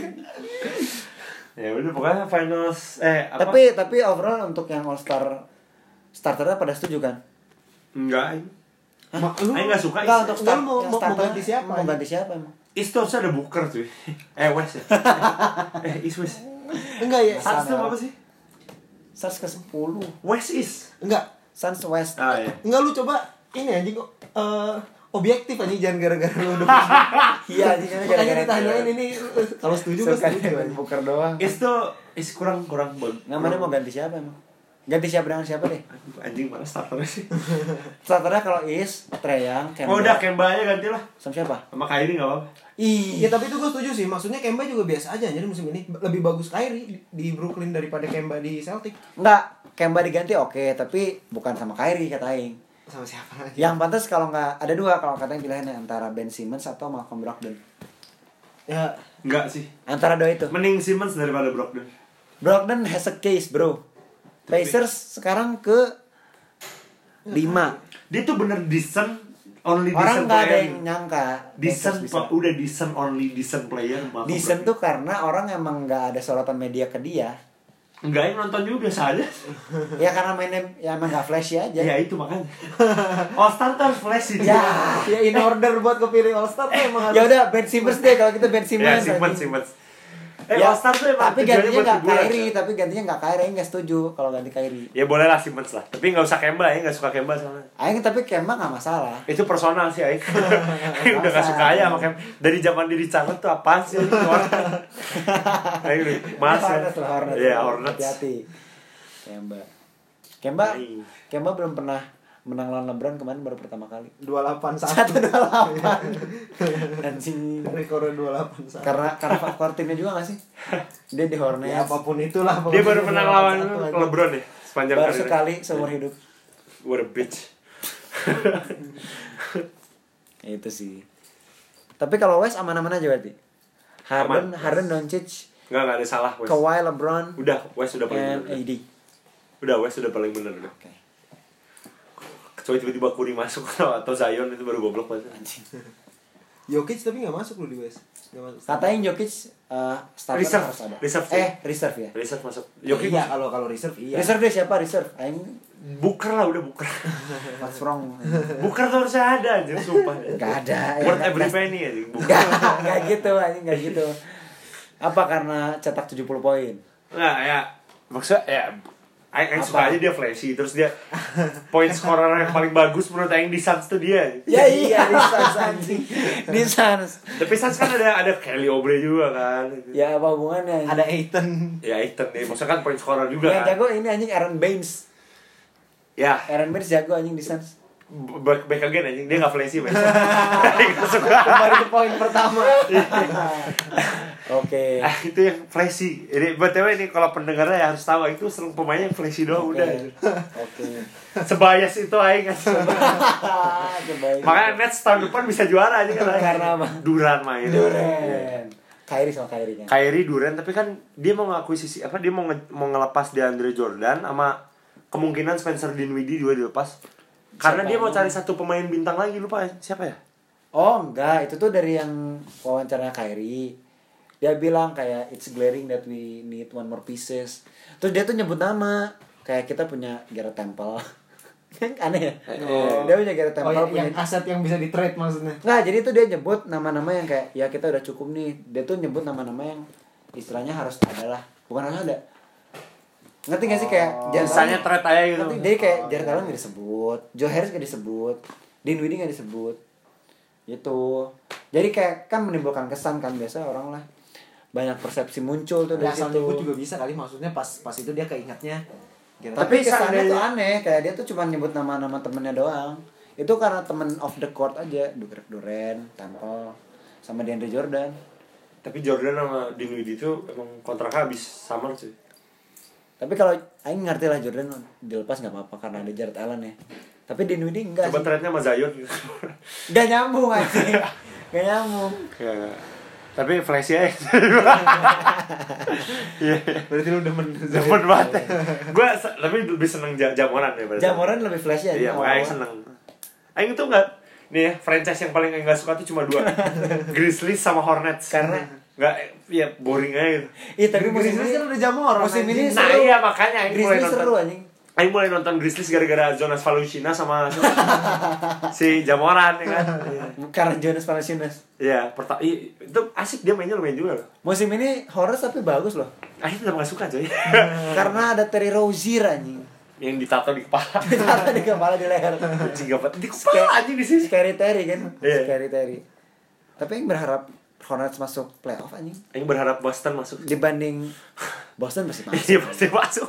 Ya udah pokoknya finals eh apa? Tapi tapi overall untuk yang All Star starternya pada setuju kan? enggak. Ma- lu Aing enggak suka Enggak East. untuk start, lu mau- yang mau- mau starternya ganti siapa, Mau ganti siapa emang? East tuh harusnya ada Booker cuy. [laughs] Eh West ya. [laughs] eh East West. Enggak ya. Suns tuh apa sih? Suns ke 10 West East. Enggak. Suns West Ah iya. Enggak lu coba ini anjing kok eh objektif anjing jangan gara-gara lu udah. [laughs] Iya anjing kan Makanya gara-gara ditanyain ini kalau setuju gue setuju. poker doang East tuh East kurang kurang bagus. Nggak mana mau ganti siapa emang? Ganti siapa dengan siapa deh? Anjing mana starternya sih? [laughs] Starternya kalau Is, Treyang, Kemba Oh udah Kemba aja ganti lah. Sama siapa? Sama Kyrie enggak apa-apa. Ih, Ya tapi itu gue setuju sih. Maksudnya Kemba juga biasa aja jadi musim ini lebih bagus Kyrie di, Brooklyn daripada Kemba di Celtic. enggak Kemba diganti oke, tapi bukan sama Kyrie kata Aing. Sama siapa lagi? Yang pantas kalau nggak ada dua kalau katanya pilihannya antara Ben Simmons atau Malcolm Brogdon. Ya Enggak sih. Antara dua itu. Mending Simmons daripada Brogdon. Brogdon has a case, bro. Pacers sekarang ke 5 Dia tuh bener decent only decent Orang nggak ada yang nyangka decent pa- udah decent only decent player Decent tuh karena orang emang nggak ada sorotan media ke dia. Enggak yang nonton juga biasa aja. Ya karena mainnya ya emang nggak flashy aja. Ya itu makanya. All Star tuh harus flashy Ya. ya in order buat kepilih All Star tuh emang Ya harus udah Ben Simmons deh kalau kita Ben Ya Simmons. Simmons anjing. Simmons. Eh Ya, All Star tuh emang tapi gantinya nggak Kyrie, kan? tapi gantinya nggak Kyrie, nggak setuju kalau ganti Kyrie. Ya boleh lah Simmons lah. Tapi nggak usah Kemba ya, nggak suka Kemba soalnya. Aing tapi Kemba nggak masalah. Itu personal sih Aing. [laughs] Aing udah gak suka aja sama Kemba. Dari zaman diri Canget tuh apaan sih. Aing [laughs] udah mas ya. Hornets lah, Hornets. Iya Hornets. Hati-hati. Kemba. Kemba. Kemba belum pernah menang lawan LeBron kemarin baru pertama kali. 281. Satu dua delapan. Anjing. Rekornya 281. Karena karena faktor timnya juga gak sih? Dia di Hornets. Ya apa pun itulah. Dia baru pernah lawan 281 aja. LeBron ya sepanjang baru karirnya. sekali seumur hidup. What a bitch. [laughs] Itu sih. Tapi kalau West aman-aman aja berarti. Harden, Aman. Harden, Doncic, Enggak enggak ada salah West. Kawhi, LeBron, Udah West udah paling and bener. AD. Udah West udah paling bener udah. Oke. Kecuali tiba-tiba Curry masuk [laughs] atau Zion itu baru goblok banget. Anjing. Jokic tapi nggak masuk lu di West. Nggak masuk. Katanya Jokic uh, starter Reserve. harus ada. Reserve sih. eh, reserve ya. Reset masuk. Jokic Jokic iya kalau kalau reserve iya. Reserve deh siapa reserve? Aing Buker lah udah buker. [laughs] what's wrong? Buker tuh harusnya ada anjir sumpah. Gak ada. Worth Ya, every penny anjing. [laughs] Buker. Gak, gak gitu, anjing gak gitu. Apa karena cetak 70 poin? Nah ya maksudnya ya Aing suka aja dia flashy terus dia point scorer yang paling bagus menurut Aing di Suns tuh dia. Ya iya, di Suns anjing. [laughs] Di Suns. Tapi Suns kan ada ada Kelly Oubre juga kan. Ya apa hubungannya? Ada Aiton. Ya Aiton nih, maksudnya kan point scorer juga Yang kan. jago ini anjing Aaron Baines. Ya, Aaron Baines jago anjing di Suns. back, back again anjing. Dia gak flashy, men. [laughs] Gak suka. Kembali ke poin pertama. [laughs] Oke. Ah, itu yang flashy. Ini BTW ini kalau pendengarnya ya harus tahu itu sering pemainnya yang flashy doang udah. Oke. [laughs] Sebayas itu aing [laughs] kan. Makanya Nets tahun depan bisa juara aja kan. Karena apa? Duran main. Duren. Kyrie sama Kyrie kan. Kyrie Duran tapi kan dia mau ngakuisisi apa dia mau nge- mau ngelepas DeAndre Jordan sama kemungkinan Spencer Dinwiddie juga dilepas. Karena Siapa dia mau cari satu pemain bintang lagi lupa ya. siapa ya? Oh enggak, itu tuh dari yang wawancaranya Kyrie. Dia bilang kayak it's glaring that we need one more pieces. Terus dia tuh nyebut nama. Kayak kita punya Garrett Temple. [laughs] Kan aneh ya? Oh. Dia punya Garrett Oh, Temple. yang, punya... yang aset yang bisa di trade maksudnya. Nggak, jadi tuh dia nyebut nama-nama yang kayak ya kita udah cukup nih. Dia tuh nyebut nama-nama yang istilahnya harus ada lah. Bukan harus ada. Ngerti gak sih kayak Jared Misalnya trade aja gitu. Ngerti? Jadi kayak Jared Allen gak disebut, Joe Harris gak disebut, Dinwiddie gak disebut. Gitu. Jadi kayak kan menimbulkan kesan kan biasa orang lah banyak persepsi muncul tuh dari situ. nyebut juga bisa kali maksudnya pas pas itu dia keingatnya. Gitu. Tapi Tapi kesannya tuh aneh, kayak dia tuh cuma nyebut nama-nama temennya doang. Itu karena temen off the court aja, Durant, Duren, Temple, sama DeAndre Jordan. Tapi Jordan sama Dinwiddie itu emang kontrak habis summer cuy. Tapi kalau Aing ngerti lah Jordan dilepas nggak apa-apa karena ada Jared Allen ya. Tapi Dinwiddie enggak Coba sih. trade-nya sama Zion gitu. Gak nyambung aja. Gak nyambung. Ya. Tapi flashy aja. [laughs] Iya. Berarti lu demen Demen banget. Gue tapi lebih seneng ja- jamoran daripada Jamoran lebih flashy aja. Iya, makanya seneng. Aing tuh enggak nih ya, franchise yang paling Aing gak suka tuh cuma dua. [laughs] Grizzlies sama Hornets. Karena Enggak, ya boring aja gitu. Iya tapi musim ini kan udah jamoran, Musim ini. Nah iya makanya Aing mulai nonton. seru anjing. Aing mulai nonton Grizzlies gara-gara Jonas Valanciunas sama [laughs] si Jamoran ya kan. Karena Jonas Valanciunas. Iya, pertama itu asik dia mainnya lumayan juga loh. Musim ini Hornets tapi bagus loh. Aing tetap gak suka coy. [laughs] Karena ada Terry Rozier anjing. yang ditato di kepala. [laughs] Ditaruh di kepala di leher. Anjing? Di kepala anjing di sini. Scary Terry kan. Iya. Scary Terry. Tapi yang berharap Hornets masuk playoff anjing. Aing berharap Boston masuk. Dibanding Boston pasti masuk. Iya pasti masuk.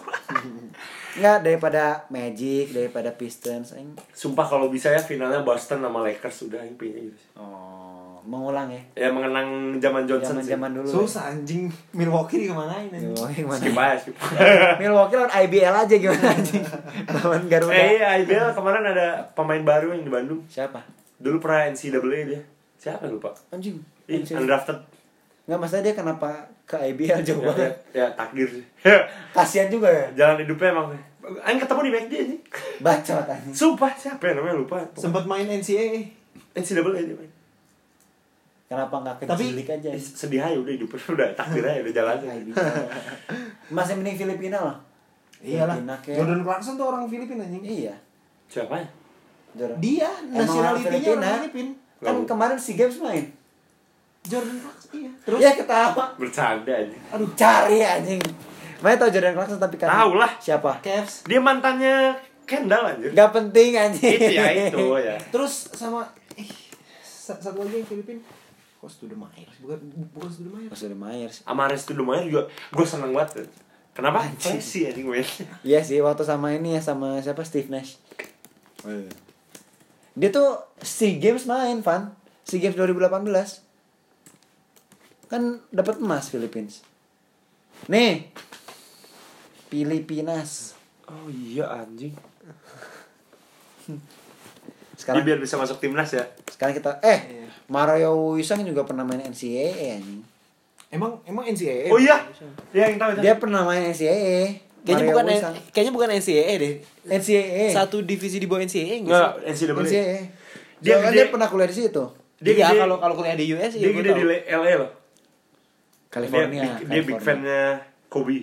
Enggak daripada Magic, daripada Pistons anjing. Sumpah kalau bisa ya finalnya Boston sama Lakers sudah Aing pengen gitu. sih. Oh, mengulang ya. Ya mengenang zaman Johnson sih. Zaman-zaman dulu. Susah anjing Milwaukee kemanain anjing. Milwaukee mana? Skip aja, skip. [laughs] Milwaukee lawan IBL aja gimana anjing. [laughs] lawan Garuda. eh iya, IBL kemarin ada pemain baru yang di Bandung. Siapa? Dulu pernah NCAA dia. Siapa lupa? Anjing. Ih, Anjing. undrafted. Enggak masalah dia kenapa ke IBL jauh Ya, ya, banget. ya, takdir sih. [laughs] Kasihan juga ya. Jalan hidupnya emang. Aing ketemu di McD aja. Bacot anjing. Sumpah siapa ya namanya lupa. Sempat main NCAA. NCAA dia main. Kenapa enggak ke Tapi- Jilik aja? Eh, sedih aja udah hidupnya [laughs] udah takdir aja udah jalan aja. Masih mending Filipina loh. Iyalah. Kayak- Jordan Clarkson tuh orang Filipina anjing. Iya. Siapa ya? Jordan. Dia Emang orang nationality-nya Filipina. Kan Lalu. kemarin si Games main. Jordan Clarkson iya. Terus ya ketawa. Bercanda aja. Aduh, cari anjing. Mana tau Jordan Clarkson tapi kan Tahu lah. siapa? Cavs. Dia mantannya Kendall anjir. Gak penting anjing. itu ya itu ya. Terus sama eh sa- satu lagi yang Filipin. To the Myers. Bukan bukan the Myers. Pas udah Myers. Sama Restu lumayan juga gue seneng banget. Kenapa? Flashy anjing gue. [laughs] Iya sih waktu sama ini ya sama siapa Steve Nash. Dia tuh SEA Games main, Van. SEA Games 2018. Kan dapat emas Philippines. Nih. Filipinas. Oh iya anjing. [laughs] Sekarang Dia biar bisa masuk timnas ya. sekarang kita eh Iya. Mario Wisang juga pernah main NCAA anjing. Emang emang NCAA. Oh iya. Dia yang tahu. Dia pernah main NCAA. Kayaknya Mario bukan Wisang. kayaknya bukan NCAA deh. NCAA. Satu divisi di bawah NCAA enggak sih? NCAA. NCAA. Dia Dia, dia pernah kuliah di situ. Dia iya, kalau kalau kuliah di US Dia ya gede di LA loh. California. Dia, big- dia big California. fan-nya Kobe.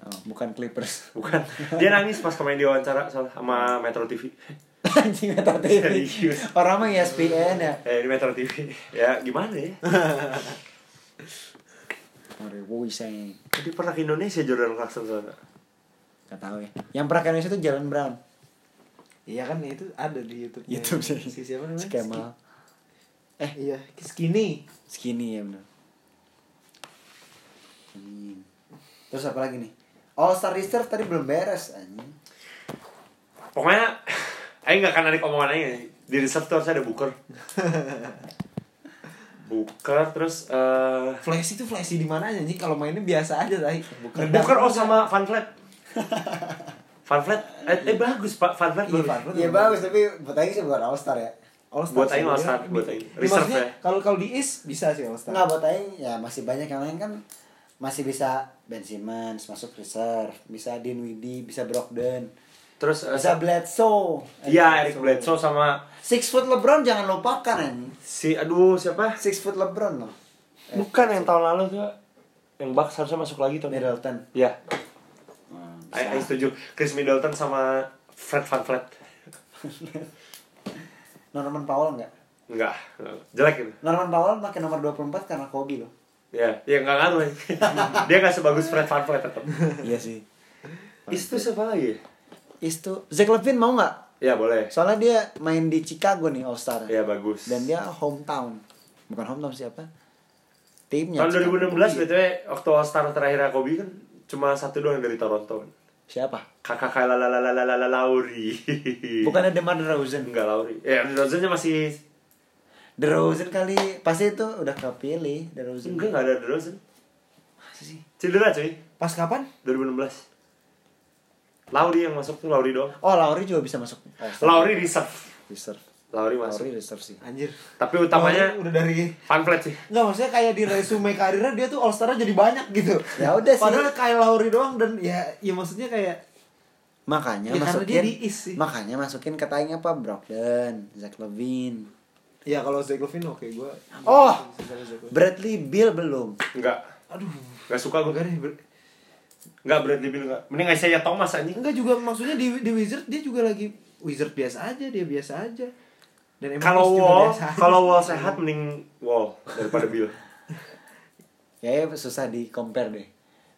Oh, bukan Clippers. [laughs] Bukan. Dia nangis pas kemarin diwawancara sama Metro TV. [laughs] Anjing Metro TV. Serius. Orang mah ESPN ya. Eh, di Metro TV. Ya, gimana ya? [laughs] Mario Wisang. Tadi pernah ke Indonesia Jordan Clarkson soalnya. Gak tahu ya. Yang pernah ke Indonesia itu Jalan Brown. Iya kan itu ada di YouTube. YouTube sih. Si siapa namanya? Si Kemal. Eh iya, Skinny. Skinny ya benar. Anjing. Terus apa lagi nih? All Star Reserve tadi belum beres anjing. pokoknya Aing nggak akan narik omongan Aing di reserve tuh harusnya ada Booker Booker terus eh Flashy itu flashy di mana aja nih kalau mainnya biasa aja tadi. Booker oh sama Van Vliet Van Vliet eh, eh bagus pak Van Vliet Iya, bagus. Iya bagus tapi buat Aing sih bukan All Star ya. All Buat Aing All Star, buat Aing. Reserve ya. Kalau kalau di East bisa sih All Star. Enggak buat Aing ya masih banyak yang lain kan masih bisa Ben Simmons masuk reserve, bisa Dinwiddie, bisa Brogdon, terus eh, bisa Bledsoe. Iya Eric Bledsoe sama Six foot LeBron jangan lupakan ini. si aduh siapa Six foot LeBron loh. bukan yang tahun lalu tuh yang Bucks harusnya masuk lagi tahun ini Middleton. ya Hmm, Aing setuju Chris Middleton sama Fred Van Vliet [laughs] Norman Powell enggak? enggak jelek itu Norman Powell pakai nomor 24 karena Kobe loh. Ya ya nggak ngaruh ya. dia nggak sebagus Fred Van Vliet tetap iya sih. itu siapa lagi Itu Zach Levine mau nggak? ya boleh Soalnya dia main di Chicago nih All Star. ya bagus Dan dia hometown. Bukan hometown siapa? Timnya. tahun Chicago. 2016 btw waktu All Star terakhir Kobe kan cuma satu doang dari Toronto kan Siapa? kakak kayak lalalala Lauri Bukannya DeMar DeRozan. enggak Lauri ya DeRozan masih DeRozan kali pasti itu udah kepilih DeRozan. enggak enggak ada DeRozan Masa sih? cedera cuy Pas kapan? 2016 Lauri yang masuk tuh Lauri doang Oh, Lauri juga bisa masuk. Star. Lauri reserve reserve. Lauri masuk Lauri reserve sih. Anjir. tapi utamanya udah dari Van Vliet sih Enggak maksudnya kayak di resume karirnya dia tuh All Star jadi banyak gitu. Ya udah sih. Padahal kayak Lauri doang dan ya ya maksudnya kayak Makanya Ya, masukin dia di East sih. Makanya masukin katanya apa? Brogdon, Zach Levine. Ya kalau Zach Levine oke gua. Oh, Bradley Bill belum. enggak Aduh. enggak suka gue deh. enggak Bradley Bill enggak mending Isaiah Thomas anjing Enggak juga maksudnya di di Wizard dia juga lagi Wizard biasa aja, dia biasa aja. Dan emang kalau Wall aja. kalau Wall sehat mending Wall daripada Bill [laughs] Ya, ya susah di compare deh.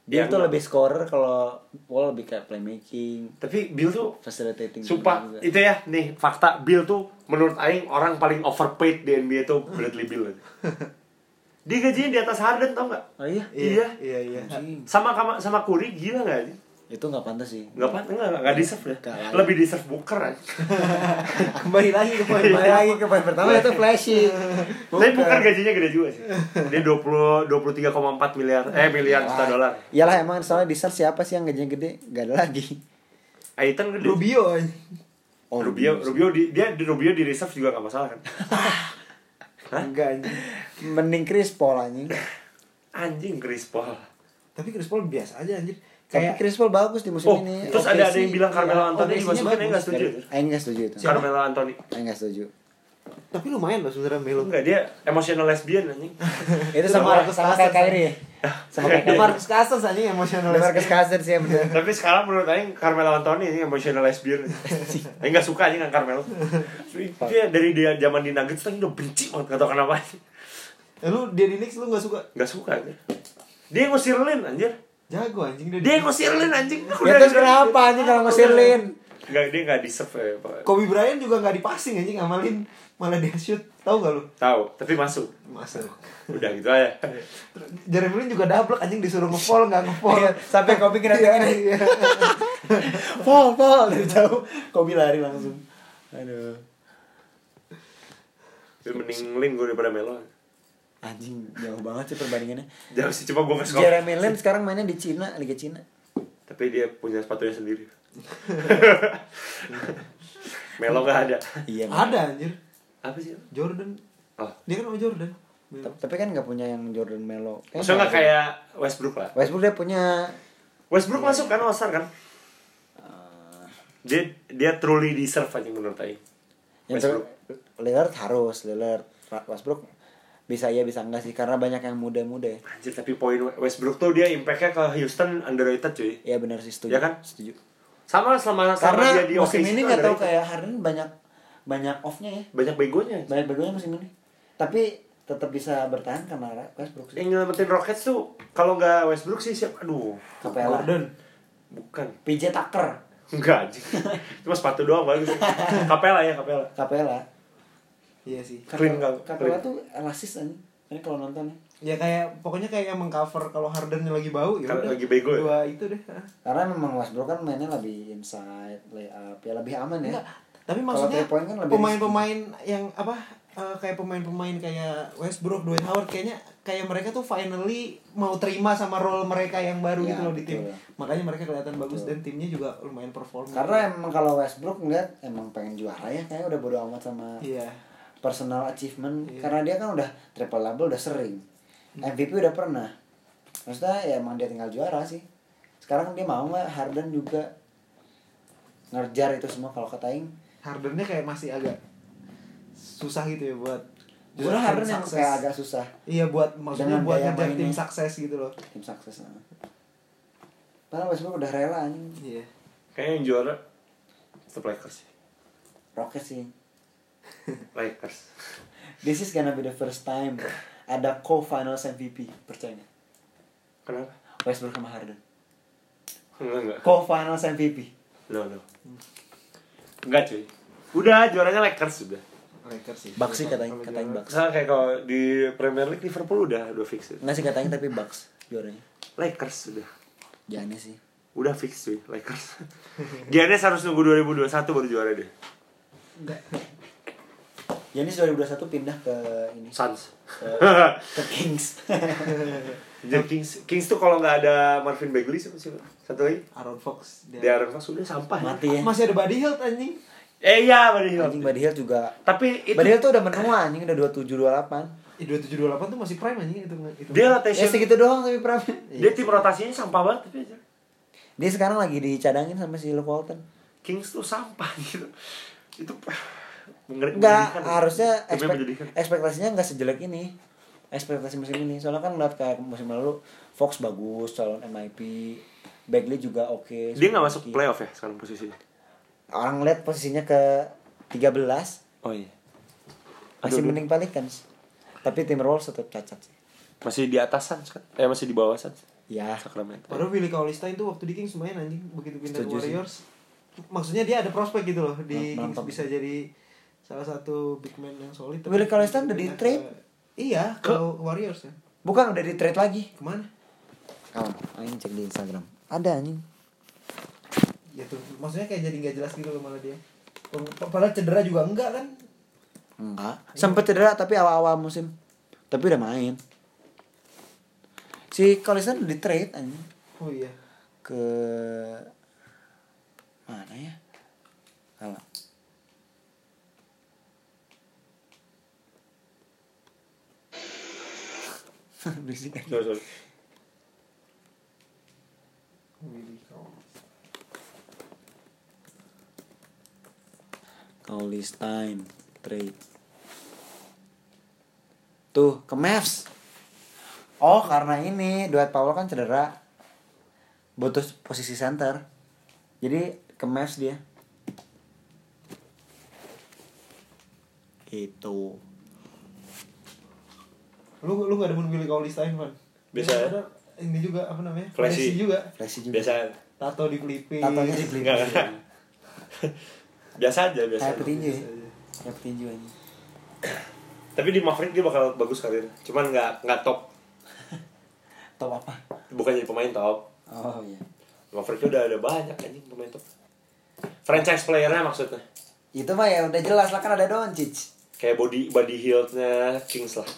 Bill Ya, tuh enggak. lebih scorer kalau Wall lebih kayak playmaking, tapi Bill tuh facilitating. Sumpah, juga. itu ya nih fakta Bill tuh menurut Aing orang paling overpaid di NBA tuh Bradley Bill. [laughs] Dia gajinya di atas Harden tau nggak? Oh iya. Iya. Iya, iya. Anjing. Sama sama sama Curry gila nggak sih? Itu nggak pantas sih. Nggak apa nggak nggak deserve ya. Layak. Lebih deserve Booker aja. [laughs] Kembali lagi ke poin Kembali lagi ke poin pertama itu flashy. [laughs] Tapi Booker gajinya gede juga sih. Dia 20 23,4 miliar eh miliar juta dolar. Iyalah emang soalnya di search siapa sih yang gajinya gede? Gak ada lagi. Aiton gede. Rubio aja. Oh, Rubio, Rubio di dia di Rubio di reserve juga nggak masalah kan? [laughs] Hah? Enggak anjing. Mending Chris Paul anjing. Anjing Chris Paul. Tapi Chris Paul biasa aja anjir. Tapi Kayak Chris Paul bagus di musim Oh, ini. terus Oke ada ada sih. yang bilang Carmelo Iya, Anthony oke, dimasukin, sih, Aing nggak setuju. Aing nggak setuju itu. Carmelo Anthony. Aing nggak setuju. tapi lumayan loh sebenarnya Melo. Enggak, dia emotional lesbian anjing. [laughs] Itu sama Marcus sama Cousins. kayak Kyrie. ya? Sama kayak. Marcus Cousins anjing emosional. Marcus Cousins ya bener. Tapi sekarang menurut Aing Carmelo Anthony ini emotional lesbian. Aing nggak suka aja dengan Carmelo. Dia dari dia zaman di Nuggets tuh udah benci banget gak tau kenapa. Eh, lu dia di Knicks lu enggak suka? Gak suka aja. Dia ngusir Lin anjir. Jago anjing dia. Dia yang ngusir Lin anjing. Ya terus kenapa anjing kalau ngusir Lin? Enggak, dia gak deserve ya, Pak. Kobe Bryant juga nggak dipasing anjing ngamalin malah dia shoot. Tahu gak lu? Tahu, tapi masuk. Masa. Udah gitu aja. Jeremy Lin juga double anjing disuruh nge-fall enggak nge-fall. Iya, Sampai Kobe kena tangan. [laughs] Iya. Paul, Paul dari jauh. Kobe lari langsung. Aduh. Mending Lin gue daripada Melo. Anjing jauh banget sih perbandingannya. Jauh sih, cuma gue nge Jeremy Lin sekarang mainnya di Cina, Liga Cina. Tapi dia punya sepatunya sendiri. [laughs] Melo gak ada. Iya. Ada anjir. Apa sih? Jordan. Oh. Dia kan sama Jordan. Tapi- Tapi kan nggak punya yang Jordan Melo. Eh, Maksudnya gak nggak kayak Westbrook lah. Westbrook dia punya Westbrook masuk kan All kan? eh, Dia dia truly deserve aja menurut Aing. yang Westbrook. Lillard harus Lillard Westbrook bisa iya bisa enggak sih karena banyak yang muda-muda ya. Anjir tapi poin Westbrook tuh dia impactnya ke Houston underrated cuy. Iya benar sih setuju. Ya kan? Setuju. Sama selama Karena dia di musim ini nggak tahu kayak Harden banyak banyak off-nya ya. banyak begonya. Banyak begonya musim ini. Tapi tetap bisa bertahan karena Westbrook sih. Yang nyelamatin Rockets tuh kalau nggak Westbrook sih siapa? Aduh, Capella. Gordon. bukan. PJ Tucker. Enggak. [laughs] Cuma sepatu doang bagus. Kapela ya, Kapela. Capella. Iya sih. Capella clean. tuh elasis kan. Ini kalau nonton ya. ya kayak pokoknya kayak yang mengcover kalau Hardennya lagi bau ya Kalau udah. lagi bego ya? dua itu deh. Karena memang Westbrook kan mainnya lebih inside, layup, ya lebih aman ya. Enggak, tapi maksudnya kan pemain-pemain yang apa eh, kayak pemain-pemain kayak Westbrook, Dwight Howard kayaknya kayak mereka tuh finally mau terima sama role mereka yang baru Ya, gitu loh di tim. betul. Makanya mereka kelihatan bagus Betul. dan timnya juga lumayan perform. Karena emang kalau Westbrook ngeliat emang pengen juara ya, kayaknya udah bodo amat sama iya. Personal achievement Iya. karena dia kan udah triple double udah sering. MVP udah pernah. Maksudnya ya emang dia tinggal juara sih. Sekarang dia mau nggak Harden juga ngerjar itu semua kalau kata Aing. Hardennya kayak masih agak susah gitu ya buat Justru Harden yang sukses. kayak agak susah Iya buat maksudnya Dengan buat ngejar tim sukses gitu loh. tim sukses. Nah. Padahal Westbrook udah rela anjing. Iya. Kayaknya yang juara tetap Lakers sih. Rockets sih. Lakers. This is gonna be the first time ada co-finals MVP, percaya nggak? Kenapa? Westbrook sama Harden. Enggak enggak. Co-finals MVP. No no. Enggak cuy. Udah juaranya Lakers sudah. Lakers sih. Bucks sih katanya, katanya Bucks. Nah, kayak kalau di Premier League Liverpool udah udah fix. Nggak sih katanya tapi Bucks juaranya. Lakers sudah. Jangan sih. Udah fix cuy, Lakers. [laughs] Giannis harus nunggu 2021 baru juara deh. Enggak. Yanis 2021 pindah ke ini Suns. ke, [laughs] ke Kings. [laughs] Jadi Kings Kings tuh kalau nggak ada Marvin Bagley siapa sih? Satu lagi. Aaron Fox. Di Aaron Fox udah sampah. Mati ya. Masih ada Buddy Hield anjing. Eh iya, Buddy Hield. Anjing Buddy Hield juga. Tapi itu Buddy Hield tuh udah menua anjing udah 27 28. Eh 2728 tuh masih prime anjing itu. itu. dia Ya rotation. segitu doang tapi Pram. [laughs] dia tim rotasinya sampah banget tapi aja. Dia sekarang lagi dicadangin sama si Luke Walton. Kings tuh sampah gitu. Itu menyedihkan. harusnya ekspek- ekspektasinya enggak sejelek ini. Ekspektasi musim ini. Soalnya kan ngeliat kayak musim lalu Fox bagus, calon MIP, Bagley juga oke. Dia nggak masuk playoff ya sekarang posisinya. Orang lihat posisinya ke 13 Oh iya. masih Aduh, mending Pelicans. Tapi Timberwolves tetap cacat sih. Masih di atasan kan? Eh masih di bawah Suns. Ya, Sacramento. Padahal Willie Cauley-Stein tuh waktu di Kings lumayan anjing begitu pindah ke Setuju sih. Warriors. Maksudnya dia ada prospek gitu loh di Mantap. Kings bisa jadi salah satu big man yang solid. tapi Willie Cauley-Stein udah di-trade? ke- Iya, ke Warriors ya. bukan udah di trade lagi. Ke mana? Kawan, aing cek di Instagram. Ada anjing. Ya tuh, maksudnya kayak jadi nggak jelas gitu loh malah dia. Padahal cedera juga enggak kan? Enggak. Sempet cedera tapi awal-awal musim. Tapi udah main. Si Collison di trade anjing Oh iya. ke mana ya? Kalau [laughs] Berisik aja. Sorry, sorry. Willie Cauley. Cowley's time trade. Tuh ke Mavs. Oh karena ini Dwight Powell kan cedera. Butuh posisi center. Jadi ke Mavs dia. Itu. Lu lu gak demen Willie Cauley-Stein kan? Biasa ya. ada Ini juga apa namanya? Flashy. juga. Flashy juga. Biasa. Tato di pelipis. Tatonya di enggak. [laughs] biasa aja, biasa. Kayak aja. petinju ya. Kayak petinju aja. Tapi di Maverick dia bakal bagus karir. Cuman nggak nggak top. [laughs] Top apa? Bukan jadi pemain top. Oh iya. Maverick udah ada banyak anjing pemain top. Franchise playernya maksudnya. Itu mah ya udah jelas lah kan ada Doncic. Kayak body body health-nya Kings lah.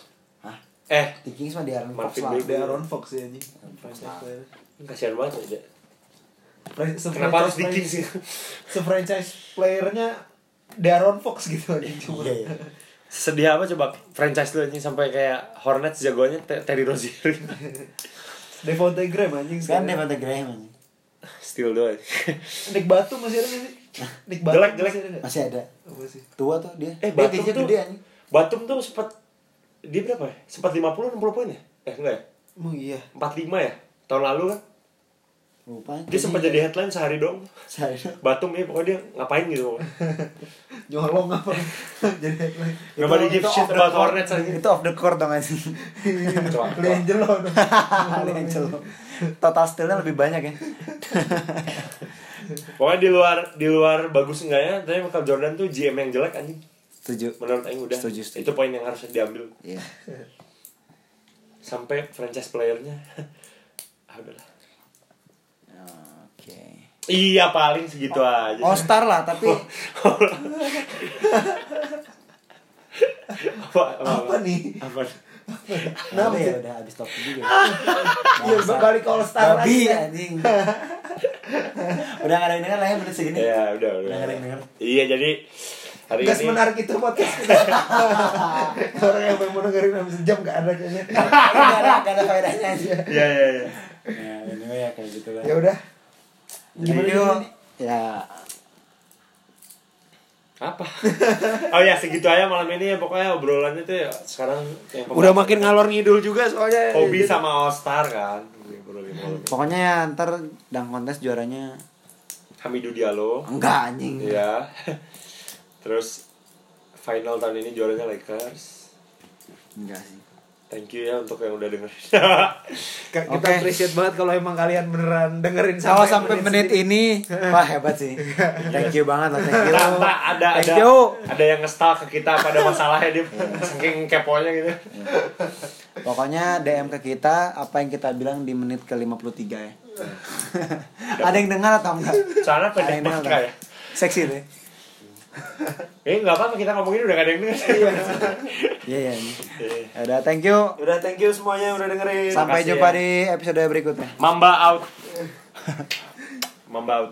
Eh, Di Kings mah di Aaron Fox Marvin lah. Bagley. Ada Aaron Fox ya anjing. Fox. kasihan banget aja. Se- Kenapa harus di franchise Kings sih? player- Se-franchise playernya Darren Fox gitu anjing cuma. Iya, iya. Sedih apa coba franchise lu anjing sampai kayak Hornets jagoannya Te- Terry Rozier. Devontae Graham anjing Kan sekarang. Devontae Graham anjing. Still doang. Nick Batum masih ada nggak sih? Nick Batum Jelek, jelek. masih ada nggak? Masih ada. Apa sih? Tua tuh dia. Eh, dia Batum gajinya tuh gede anjing. Batum tuh sempat dia berapa ya? Sempat 50 60 poin ya? Eh enggak ya? Emang iya. 45 ya? Tahun lalu kan? Lupa. Dia sempat jadi headline sehari dong. Saya Batum ya pokoknya dia ngapain gitu. Nyolong [laughs] apa? [laughs] Jadi headline. Nobody give shit about Hornets aja. Itu off the court dong anjing. Coba. [laughs] Leangelo dong. Angel. Total steal-nya lebih banyak ya. Pokoknya di luar di luar bagus enggaknya, tapi Michael Jordan tuh GM yang jelek anjing. Setuju. Menurut Aing udah. Setuju, setuju. Itu poin yang harus diambil. Iya. [laughs] sampai franchise playernya [laughs] ah udahlah Oke. iya paling segitu aja All Star lah tapi [laughs] apa, apa, Apa nih? apa Kenapa ya udah habis topik juga. Iya, balik ke All Star lagi. anjing. udah gak ada yang denger lah ya menit segini. ya udah udah Udah gak ada yang denger. iya jadi hari Gas ini menarik itu podcast kita. [laughs] Orang yang mau dengerin sampai sejam gak ada kayaknya. [laughs] Gak ada, gak ada faedahnya aja. ya ya ya Ya, anyway ya kayak gitu lah. Ya udah. Gimana yuk? nih? Ya, apa oh ya segitu aja malam ini ya pokoknya obrolannya tuh ya sekarang yang Udah makin ngalor ngidul juga soalnya. hobi sama All Star kan ini. pokoknya ya ntar dang kontes juaranya Hamidou Diallo enggak anjing. Iya. Terus final tahun ini juaranya Lakers. Enggak sih. Thank you ya untuk yang udah dengerin. [laughs] Kita Oke. appreciate banget kalau emang kalian beneran dengerin Kalau sampai menit ini, [laughs] wah hebat sih. Thank you banget lah, thank you. Tanpa ada Thank ada you. ada yang ngestal ke kita pada masalahnya dia saking keponya gitu. Pokoknya DM ke kita apa yang kita bilang di menit ke 53 ya. [laughs] Ada yang dengar atau enggak? Soalnya pendek ya. Seksi deh. [laughs] Eh nggak apa-apa kita ngomongin udah gak ada yang denger. Iya iya. Ya Udah thank you. Udah thank you semuanya yang udah dengerin. Sampai Makasih jumpa ya. di episode berikutnya. Mamba out. [laughs] Mamba out.